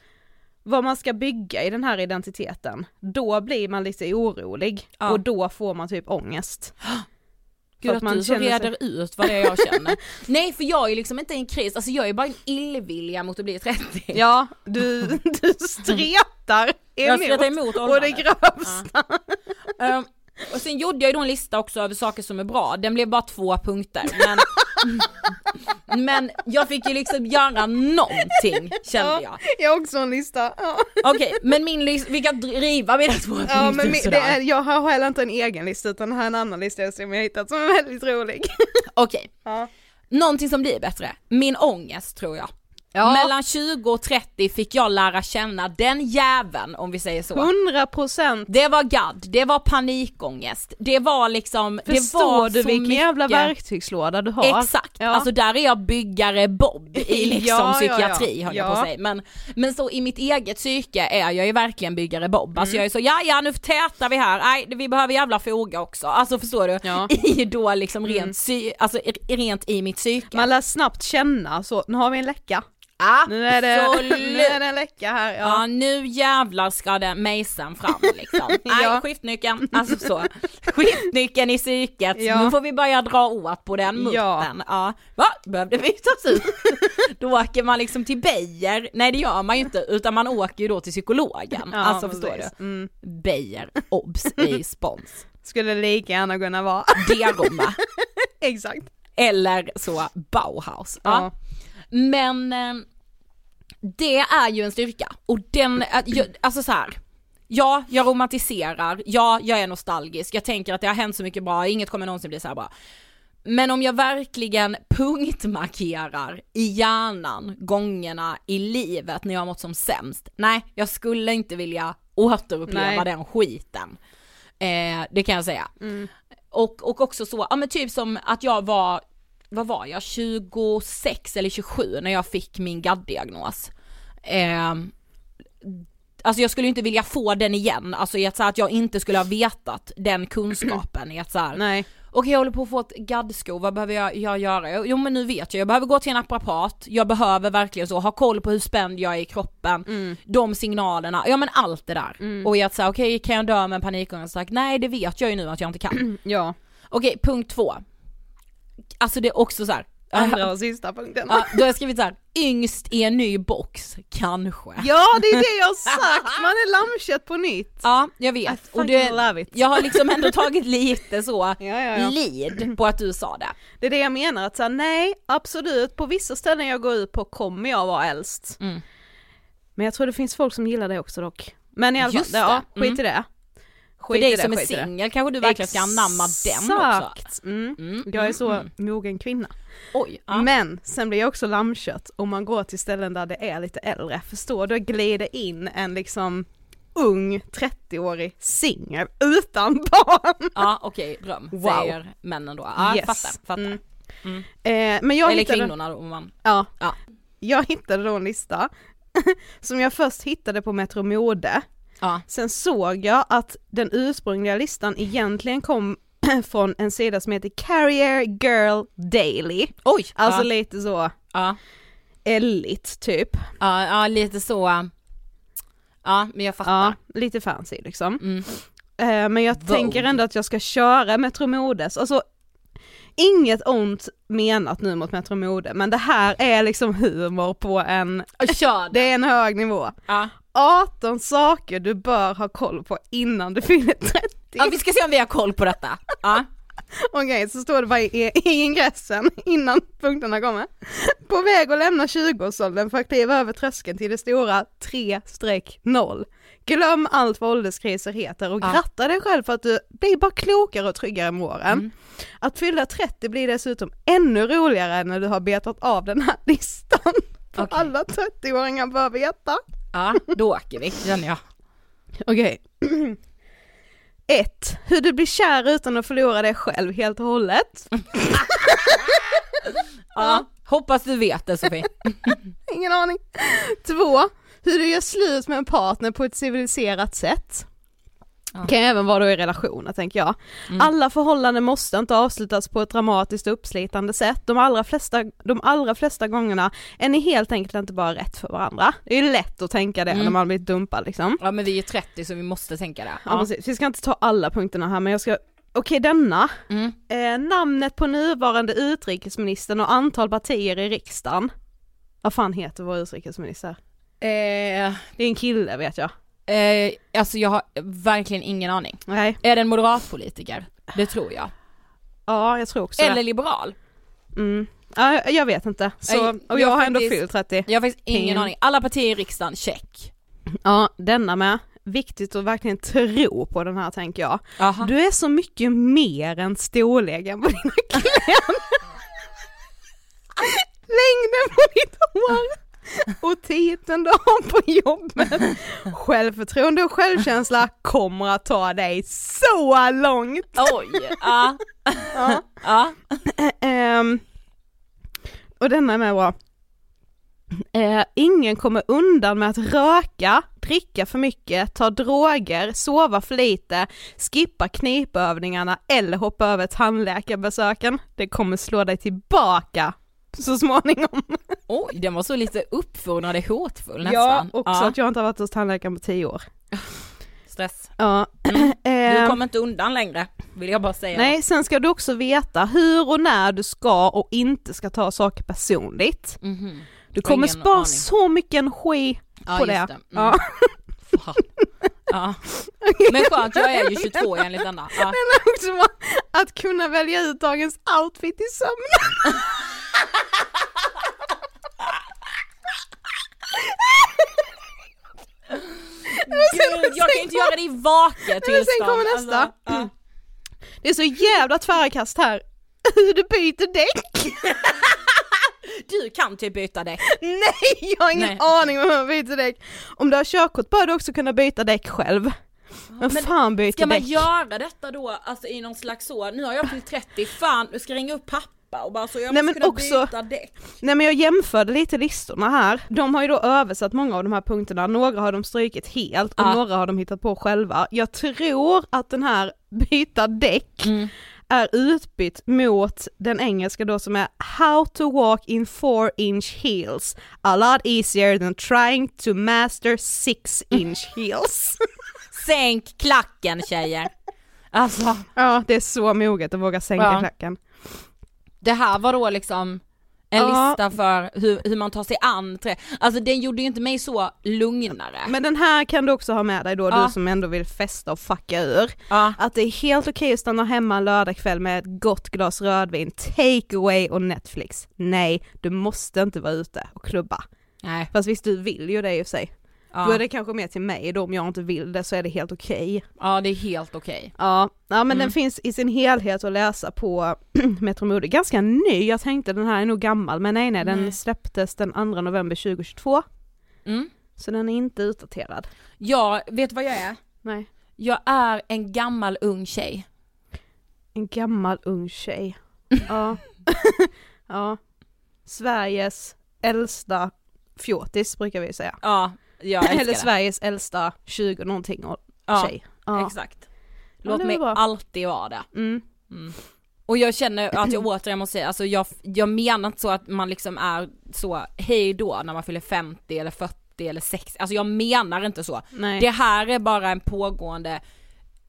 [SPEAKER 2] vad man ska bygga i den här identiteten, då blir man lite orolig
[SPEAKER 1] Ja.
[SPEAKER 2] och då får man typ ångest.
[SPEAKER 1] Gud
[SPEAKER 2] För
[SPEAKER 1] att,
[SPEAKER 2] man
[SPEAKER 1] du så
[SPEAKER 2] känner sig-
[SPEAKER 1] reder ut vad det är jag känner. Nej för jag är liksom inte i en kris, alltså jag är bara en illvilja mot att bli 30.
[SPEAKER 2] Ja, du, du stretar
[SPEAKER 1] Jag
[SPEAKER 2] emot,
[SPEAKER 1] stretar emot
[SPEAKER 2] och det grövsta.
[SPEAKER 1] Ehm, och sen gjorde jag ju då en lista också över saker som är bra, den blev bara två punkter. Men, men jag fick ju liksom göra någonting kände jag.
[SPEAKER 2] Jag har också en lista. Ja,
[SPEAKER 1] Okej, men min lista, vi kan driva mina två punkter
[SPEAKER 2] ja men mi- det
[SPEAKER 1] sådär.
[SPEAKER 2] är, jag har heller inte en egen lista utan är en annan lista som jag har hittat som är väldigt rolig.
[SPEAKER 1] Okej,
[SPEAKER 2] Ja.
[SPEAKER 1] någonting som blir bättre, min ångest tror jag.
[SPEAKER 2] Ja.
[SPEAKER 1] Mellan 20 och 30 fick jag lära känna den jäveln om vi säger så.
[SPEAKER 2] 100 procent.
[SPEAKER 1] Det var gadd, det var panikångest, det var liksom, det
[SPEAKER 2] Förstår
[SPEAKER 1] var
[SPEAKER 2] du
[SPEAKER 1] så
[SPEAKER 2] vilken
[SPEAKER 1] mycket...
[SPEAKER 2] jävla verktygslåda du har?
[SPEAKER 1] Exakt,
[SPEAKER 2] Ja.
[SPEAKER 1] alltså där är jag byggare Bob i liksom
[SPEAKER 2] Ja,
[SPEAKER 1] psykiatri
[SPEAKER 2] ja.
[SPEAKER 1] höll jag på säga. Men, men så i mitt eget psyke är jag ju verkligen byggare Bob. Alltså
[SPEAKER 2] Mm.
[SPEAKER 1] jag är så, ja ja nu tätar vi här, nej vi behöver jävla foga också. Alltså förstår du? I då liksom rent, psy, alltså i- rent i mitt psyke.
[SPEAKER 2] Man lär snabbt känna så, nu har vi en läcka. Nu är det,
[SPEAKER 1] Absolut.
[SPEAKER 2] nu är det en läcka här.
[SPEAKER 1] Ja.
[SPEAKER 2] Ja.
[SPEAKER 1] nu jävlar ska det mejseln fram liksom. Nej
[SPEAKER 2] Ja.
[SPEAKER 1] skiftnyckeln, alltså så. Skiftnyckeln i psyket,
[SPEAKER 2] Ja.
[SPEAKER 1] nu får vi börja dra åt på den muttern.
[SPEAKER 2] Ja.
[SPEAKER 1] Ja. Va? Behövde bytas ut? då åker man liksom till Beijer, nej det gör man ju inte utan man åker ju då till psykologen.
[SPEAKER 2] Ja,
[SPEAKER 1] alltså förstår
[SPEAKER 2] precis.
[SPEAKER 1] du?
[SPEAKER 2] Mm.
[SPEAKER 1] Beijer, obs, i spons.
[SPEAKER 2] Skulle lika gärna kunna vara.
[SPEAKER 1] Deroma.
[SPEAKER 2] Exakt.
[SPEAKER 1] Eller så Bauhaus. Ja.
[SPEAKER 2] Ja.
[SPEAKER 1] Men eh, det är ju en styrka och den, alltså så här. Ja, jag romantiserar, ja, jag är nostalgisk, jag tänker att det har hänt så mycket bra, inget kommer någonsin bli så här bra. Men om jag verkligen punktmarkerar i hjärnan gångerna i livet när jag har mått som sämst, nej, jag skulle inte vilja återuppleva
[SPEAKER 2] Nej.
[SPEAKER 1] den skiten. Eh, det kan jag säga. Och, och också så, ja men typ som att jag var, vad var jag, 26 eller 27 när jag fick min GAD-diagnos. Eh, alltså jag skulle ju inte vilja få den igen, alltså i att, så här, att jag inte skulle ha vetat den kunskapen i att så här,
[SPEAKER 2] Nej.
[SPEAKER 1] okej jag håller på att få ett gaddsko, vad behöver jag, jag göra? Jo men nu vet jag, jag behöver gå till en naprapat, jag behöver verkligen så ha koll på hur spänd jag är i kroppen,
[SPEAKER 2] Mm.
[SPEAKER 1] de signalerna, ja men allt det där. Och i att säga okej kan jag dö med en panikångest? Sagt, Nej det vet jag ju nu att jag inte kan.
[SPEAKER 2] Ja.
[SPEAKER 1] Okej punkt två. Alltså det är också så här.
[SPEAKER 2] Andra och sista punkten.
[SPEAKER 1] Ja, då har jag skrivit så här. yngst i en ny box, kanske.
[SPEAKER 2] Ja det är det jag har sagt, man är lammkött på nytt.
[SPEAKER 1] Ja, jag vet. Och det,
[SPEAKER 2] love it.
[SPEAKER 1] jag har liksom ändå tagit lite så
[SPEAKER 2] Ja, ja, ja.
[SPEAKER 1] lid på att du sa det.
[SPEAKER 2] Det är det jag menar, att säga nej, absolut, på vissa ställen jag går ut på kommer jag vara äldst.
[SPEAKER 1] Mm.
[SPEAKER 2] Men jag tror det finns folk som gillar det också dock. Men i alla fall, ja, skit
[SPEAKER 1] Mm.
[SPEAKER 2] i det.
[SPEAKER 1] För
[SPEAKER 2] Skit
[SPEAKER 1] dig
[SPEAKER 2] i det,
[SPEAKER 1] som är singel kanske du verkligen ska anamma den också.
[SPEAKER 2] Exakt. Mm.
[SPEAKER 1] Mm,
[SPEAKER 2] Jag är så
[SPEAKER 1] mm,
[SPEAKER 2] mogen kvinna.
[SPEAKER 1] Oj, ja.
[SPEAKER 2] Men sen blir jag också lammkött om man går till ställen där det är lite äldre, förstår du? glider in en liksom ung 30-årig singel utan barn.
[SPEAKER 1] Ja okej, dröm,
[SPEAKER 2] Wow.
[SPEAKER 1] säger männen då. Ja,
[SPEAKER 2] Yes.
[SPEAKER 1] fattar, fattar.
[SPEAKER 2] Mm.
[SPEAKER 1] Mm.
[SPEAKER 2] Eh, men jag
[SPEAKER 1] Eller
[SPEAKER 2] hittade,
[SPEAKER 1] kvinnorna då, om man,
[SPEAKER 2] Ja,
[SPEAKER 1] ja.
[SPEAKER 2] jag hittade då en lista som jag först hittade på Metro Mode.
[SPEAKER 1] Ja.
[SPEAKER 2] Sen såg jag att den ursprungliga listan egentligen kom från en sida som heter Carrier Girl Daily.
[SPEAKER 1] Oj!
[SPEAKER 2] Alltså
[SPEAKER 1] ja.
[SPEAKER 2] lite så
[SPEAKER 1] ja.
[SPEAKER 2] elligt typ.
[SPEAKER 1] Ja, ja, lite så. Ja, men jag fattar.
[SPEAKER 2] Ja, lite fancy liksom.
[SPEAKER 1] Mm.
[SPEAKER 2] Eh, men jag
[SPEAKER 1] Vogue.
[SPEAKER 2] tänker ändå att jag ska köra Metro Modes, alltså inget ont menat nu mot Metro Mode, men det här är liksom humor på en, det är en hög nivå.
[SPEAKER 1] Ja.
[SPEAKER 2] 18 saker du bör ha koll på innan du fyller 30.
[SPEAKER 1] ja, vi ska se om vi har koll på detta. Ja.
[SPEAKER 2] Okej, så står det bara i, i ingressen innan punkterna kommer. På väg att lämna 20-årsåldern för att kliva över tröskeln till det stora 3-0. Glöm allt vad ålderskriser heter och
[SPEAKER 1] Ja.
[SPEAKER 2] gratta dig själv för att du blir bara klokare och tryggare med åren.
[SPEAKER 1] Mm.
[SPEAKER 2] Att fylla 30 blir dessutom ännu roligare när du har betat av den här listan. För
[SPEAKER 1] Okej.
[SPEAKER 2] alla 30-åringar bör veta.
[SPEAKER 1] Ja, då åker vi känner jag.
[SPEAKER 2] Okej. 1. Hur du blir kär utan att förlora dig själv helt och hållet.
[SPEAKER 1] Ja. Hoppas du vet det Sofie.
[SPEAKER 2] Ingen aning. Två, hur du gör slut med en partner på ett civiliserat sätt.
[SPEAKER 1] Ja.
[SPEAKER 2] Kan även vara då i relationer tänker jag.
[SPEAKER 1] Mm.
[SPEAKER 2] Alla förhållanden måste inte avslutas på ett dramatiskt och uppslitande sätt. De allra, flesta, de allra flesta gångerna är ni helt enkelt inte bara rätt för varandra. Det är ju lätt att tänka det
[SPEAKER 1] Mm.
[SPEAKER 2] när man blir dumpad liksom.
[SPEAKER 1] Ja men vi är 30 så vi måste tänka det.
[SPEAKER 2] Ja. precis. Vi ska inte ta alla punkterna här men jag ska, okej denna.
[SPEAKER 1] Mm.
[SPEAKER 2] Eh, namnet på nuvarande utrikesministern och antal partier i riksdagen. Vad fan heter vår utrikesminister?
[SPEAKER 1] Eh,
[SPEAKER 2] Det är en kille vet jag.
[SPEAKER 1] Eh, alltså jag har verkligen ingen aning.
[SPEAKER 2] Nej,
[SPEAKER 1] Är det en moderatpolitiker? Det tror jag.
[SPEAKER 2] ja jag tror också
[SPEAKER 1] Eller
[SPEAKER 2] det.
[SPEAKER 1] liberal?
[SPEAKER 2] Mm. Ja, jag- vet inte. Så, och
[SPEAKER 1] jag
[SPEAKER 2] jag har ändå
[SPEAKER 1] faktiskt-
[SPEAKER 2] fyllt 30.
[SPEAKER 1] Jag har faktiskt ingen
[SPEAKER 2] Ingen.
[SPEAKER 1] aning. Alla partier i riksdagen, check.
[SPEAKER 2] Ja, denna med. Viktigt att verkligen tro på den här tänker jag.
[SPEAKER 1] Aha.
[SPEAKER 2] Du är så mycket mer än storleken på dina kläder. Längden på ditt hår och titeln du har på jobbet. Självförtroende och självkänsla kommer att ta dig så långt.
[SPEAKER 1] Oj, ja.
[SPEAKER 2] Ja.
[SPEAKER 1] ja.
[SPEAKER 2] Ehm, och denna är med bra. Eh, ingen kommer undan med att röka, dricka för mycket, ta droger, sova för lite, skippa knipövningarna eller hoppa över tandläkarbesöken. Det kommer slå dig tillbaka så småningom.
[SPEAKER 1] Oj, den var så lite uppfordrande hotfull nästan.
[SPEAKER 2] Ja, också
[SPEAKER 1] Ja.
[SPEAKER 2] att jag inte har varit hos tandläkaren på tio år.
[SPEAKER 1] Stress.
[SPEAKER 2] Ja.
[SPEAKER 1] Du
[SPEAKER 2] Ehm,
[SPEAKER 1] kommer inte undan längre, vill jag bara säga.
[SPEAKER 2] Nej, sen ska du också veta hur och när du ska och inte ska ta saker personligt.
[SPEAKER 1] Mhm.
[SPEAKER 2] Du
[SPEAKER 1] Har
[SPEAKER 2] kommer
[SPEAKER 1] ingen
[SPEAKER 2] spara
[SPEAKER 1] aning.
[SPEAKER 2] så mycket energi
[SPEAKER 1] Ja,
[SPEAKER 2] på det.
[SPEAKER 1] det. Mm.
[SPEAKER 2] Ja.
[SPEAKER 1] Ja. Men skönt, jag är ju 22 enligt denna. Ja.
[SPEAKER 2] Men också att kunna välja ut dagens outfit i sömnen.
[SPEAKER 1] Gud, jag kan ju inte göra det i vaket tillstånd.
[SPEAKER 2] sen kommer nästa.
[SPEAKER 1] Alltså, ja.
[SPEAKER 2] Det är så jävla tvära kast här. Hur du byter däck.
[SPEAKER 1] Du kan typ byta däck.
[SPEAKER 2] Nej, jag har ingen
[SPEAKER 1] Nej.
[SPEAKER 2] aning om hur man byter däck. Om du har körkort bör du också kunna byta däck själv. Men,
[SPEAKER 1] Men
[SPEAKER 2] fan byter
[SPEAKER 1] Ska man
[SPEAKER 2] däck?
[SPEAKER 1] göra detta då, alltså i någon slags så, nu har jag fyllt 30, fan du ska ringa upp pappa och bara så jag
[SPEAKER 2] Nej,
[SPEAKER 1] måste kunna
[SPEAKER 2] också-
[SPEAKER 1] byta däck.
[SPEAKER 2] Nej men jag jämförde lite listorna här. De har ju då översatt många av de här punkterna, några har de strykit helt och
[SPEAKER 1] Ja.
[SPEAKER 2] några har de hittat på själva. Jag tror att den här byta däck
[SPEAKER 1] Mm.
[SPEAKER 2] är utbytt mot den engelska då som är How to walk in 4 inch heels. A lot easier than trying to master 6 inch heels.
[SPEAKER 1] Sänk klacken tjejer. Alltså,
[SPEAKER 2] ja det är så moget att våga sänka
[SPEAKER 1] Ja.
[SPEAKER 2] klacken.
[SPEAKER 1] Det här var då liksom en
[SPEAKER 2] Ja.
[SPEAKER 1] lista för hur, hur man tar sig an trä. Alltså den gjorde ju inte mig så lugnare.
[SPEAKER 2] Men den här kan du också ha med dig då,
[SPEAKER 1] Ja.
[SPEAKER 2] du som ändå vill festa och fucka ur.
[SPEAKER 1] ja.
[SPEAKER 2] Att det är helt okej att stanna hemma en lördagkväll med ett gott glas rödvin, take away och Netflix. Nej, du måste inte vara ute och klubba.
[SPEAKER 1] Nej.
[SPEAKER 2] Fast visst du vill ju det i och för sig.
[SPEAKER 1] Ja.
[SPEAKER 2] Då är det kanske mer till mig då om jag inte vill det så är det helt okej.
[SPEAKER 1] ja det är helt okej.
[SPEAKER 2] Ja, ja men
[SPEAKER 1] Mm.
[SPEAKER 2] den finns i sin helhet att läsa på Metro Mode. Ganska ny, jag tänkte den här är nog gammal men nej nej den
[SPEAKER 1] Nej.
[SPEAKER 2] släpptes den 2 november 2022.
[SPEAKER 1] Mm.
[SPEAKER 2] Så den är inte utdaterad.
[SPEAKER 1] Jag, vet du vad jag är?
[SPEAKER 2] Nej.
[SPEAKER 1] Jag är en gammal ung tjej.
[SPEAKER 2] En gammal ung tjej. Ja. ja. Sveriges äldsta fjortis brukar vi säga.
[SPEAKER 1] Ja, jag älskar
[SPEAKER 2] Eller
[SPEAKER 1] det.
[SPEAKER 2] Sveriges äldsta 20 någonting och
[SPEAKER 1] Ja,
[SPEAKER 2] tjej. Ja.
[SPEAKER 1] Exakt.
[SPEAKER 2] Ja,
[SPEAKER 1] Låt
[SPEAKER 2] var
[SPEAKER 1] mig
[SPEAKER 2] bra.
[SPEAKER 1] alltid vara det.
[SPEAKER 2] Mm.
[SPEAKER 1] Och jag känner att jag återigen måste säga, alltså jag, jag menar inte så att man liksom är så hej då när man fyller 50 eller 40 eller 60, alltså jag menar inte så.
[SPEAKER 2] Nej.
[SPEAKER 1] Det här är bara en pågående,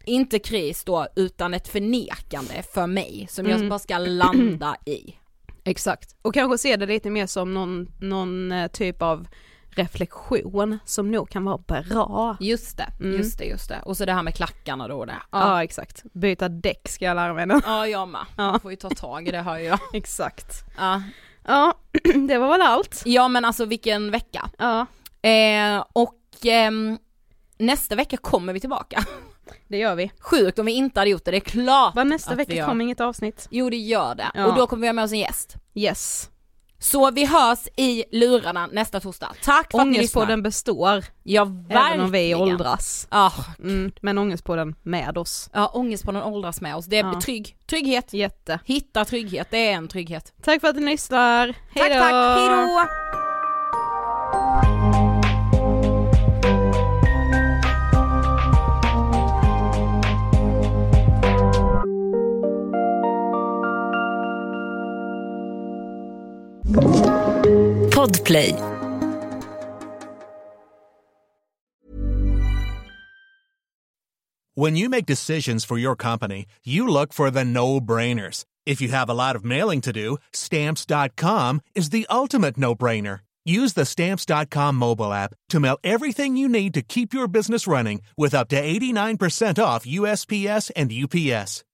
[SPEAKER 1] inte kris då, utan ett förnekande för mig som jag
[SPEAKER 2] Mm.
[SPEAKER 1] bara ska landa i.
[SPEAKER 2] Exakt. Och kanske se det lite mer som någon, någon eh, typ av reflektion som nog kan vara bra.
[SPEAKER 1] Just det,
[SPEAKER 2] Mm.
[SPEAKER 1] just det, just det. Och så det här med klackarna då det.
[SPEAKER 2] Ja,
[SPEAKER 1] Ja,
[SPEAKER 2] exakt. Byta däck ska jag lära mig nu.
[SPEAKER 1] ja jag med.
[SPEAKER 2] Ja.
[SPEAKER 1] Får ju ta tag i det hör jag.
[SPEAKER 2] Exakt.
[SPEAKER 1] Ja.
[SPEAKER 2] Ja, det var väl allt.
[SPEAKER 1] ja men alltså vilken vecka.
[SPEAKER 2] Ja,
[SPEAKER 1] Eh, och ehm, nästa vecka kommer vi tillbaka.
[SPEAKER 2] det gör vi.
[SPEAKER 1] Sjukt om vi inte hade gjort det, det är klart
[SPEAKER 2] Va, nästa vecka kommer inget avsnitt.
[SPEAKER 1] Jo det gör det,
[SPEAKER 2] Ja.
[SPEAKER 1] och då kommer vi ha med oss en gäst.
[SPEAKER 2] Yes.
[SPEAKER 1] Så vi hörs i lurarna nästa torsdag. Tack för att ni.
[SPEAKER 2] Ångestpodden består,
[SPEAKER 1] Ja
[SPEAKER 2] även om vi
[SPEAKER 1] verkligen.
[SPEAKER 2] åldras.
[SPEAKER 1] Ja,
[SPEAKER 2] Mm, men ångestpodden med oss.
[SPEAKER 1] ja ångestpodden åldras med oss. Det är
[SPEAKER 2] Ja.
[SPEAKER 1] trygg, trygghet.
[SPEAKER 2] Jätte.
[SPEAKER 1] Hitta trygghet, det är en trygghet.
[SPEAKER 2] Tack för att ni lyssnar. Hej
[SPEAKER 1] Tack tack, hejdå!
[SPEAKER 3] Podplay.
[SPEAKER 4] When you make decisions for your company, you look for the no brainers. If you have a lot of mailing to do, stamps.com is the ultimate no brainer. Use the stamps.com mobile app to mail everything you need to keep your business running with up to 89% off USPS and UPS.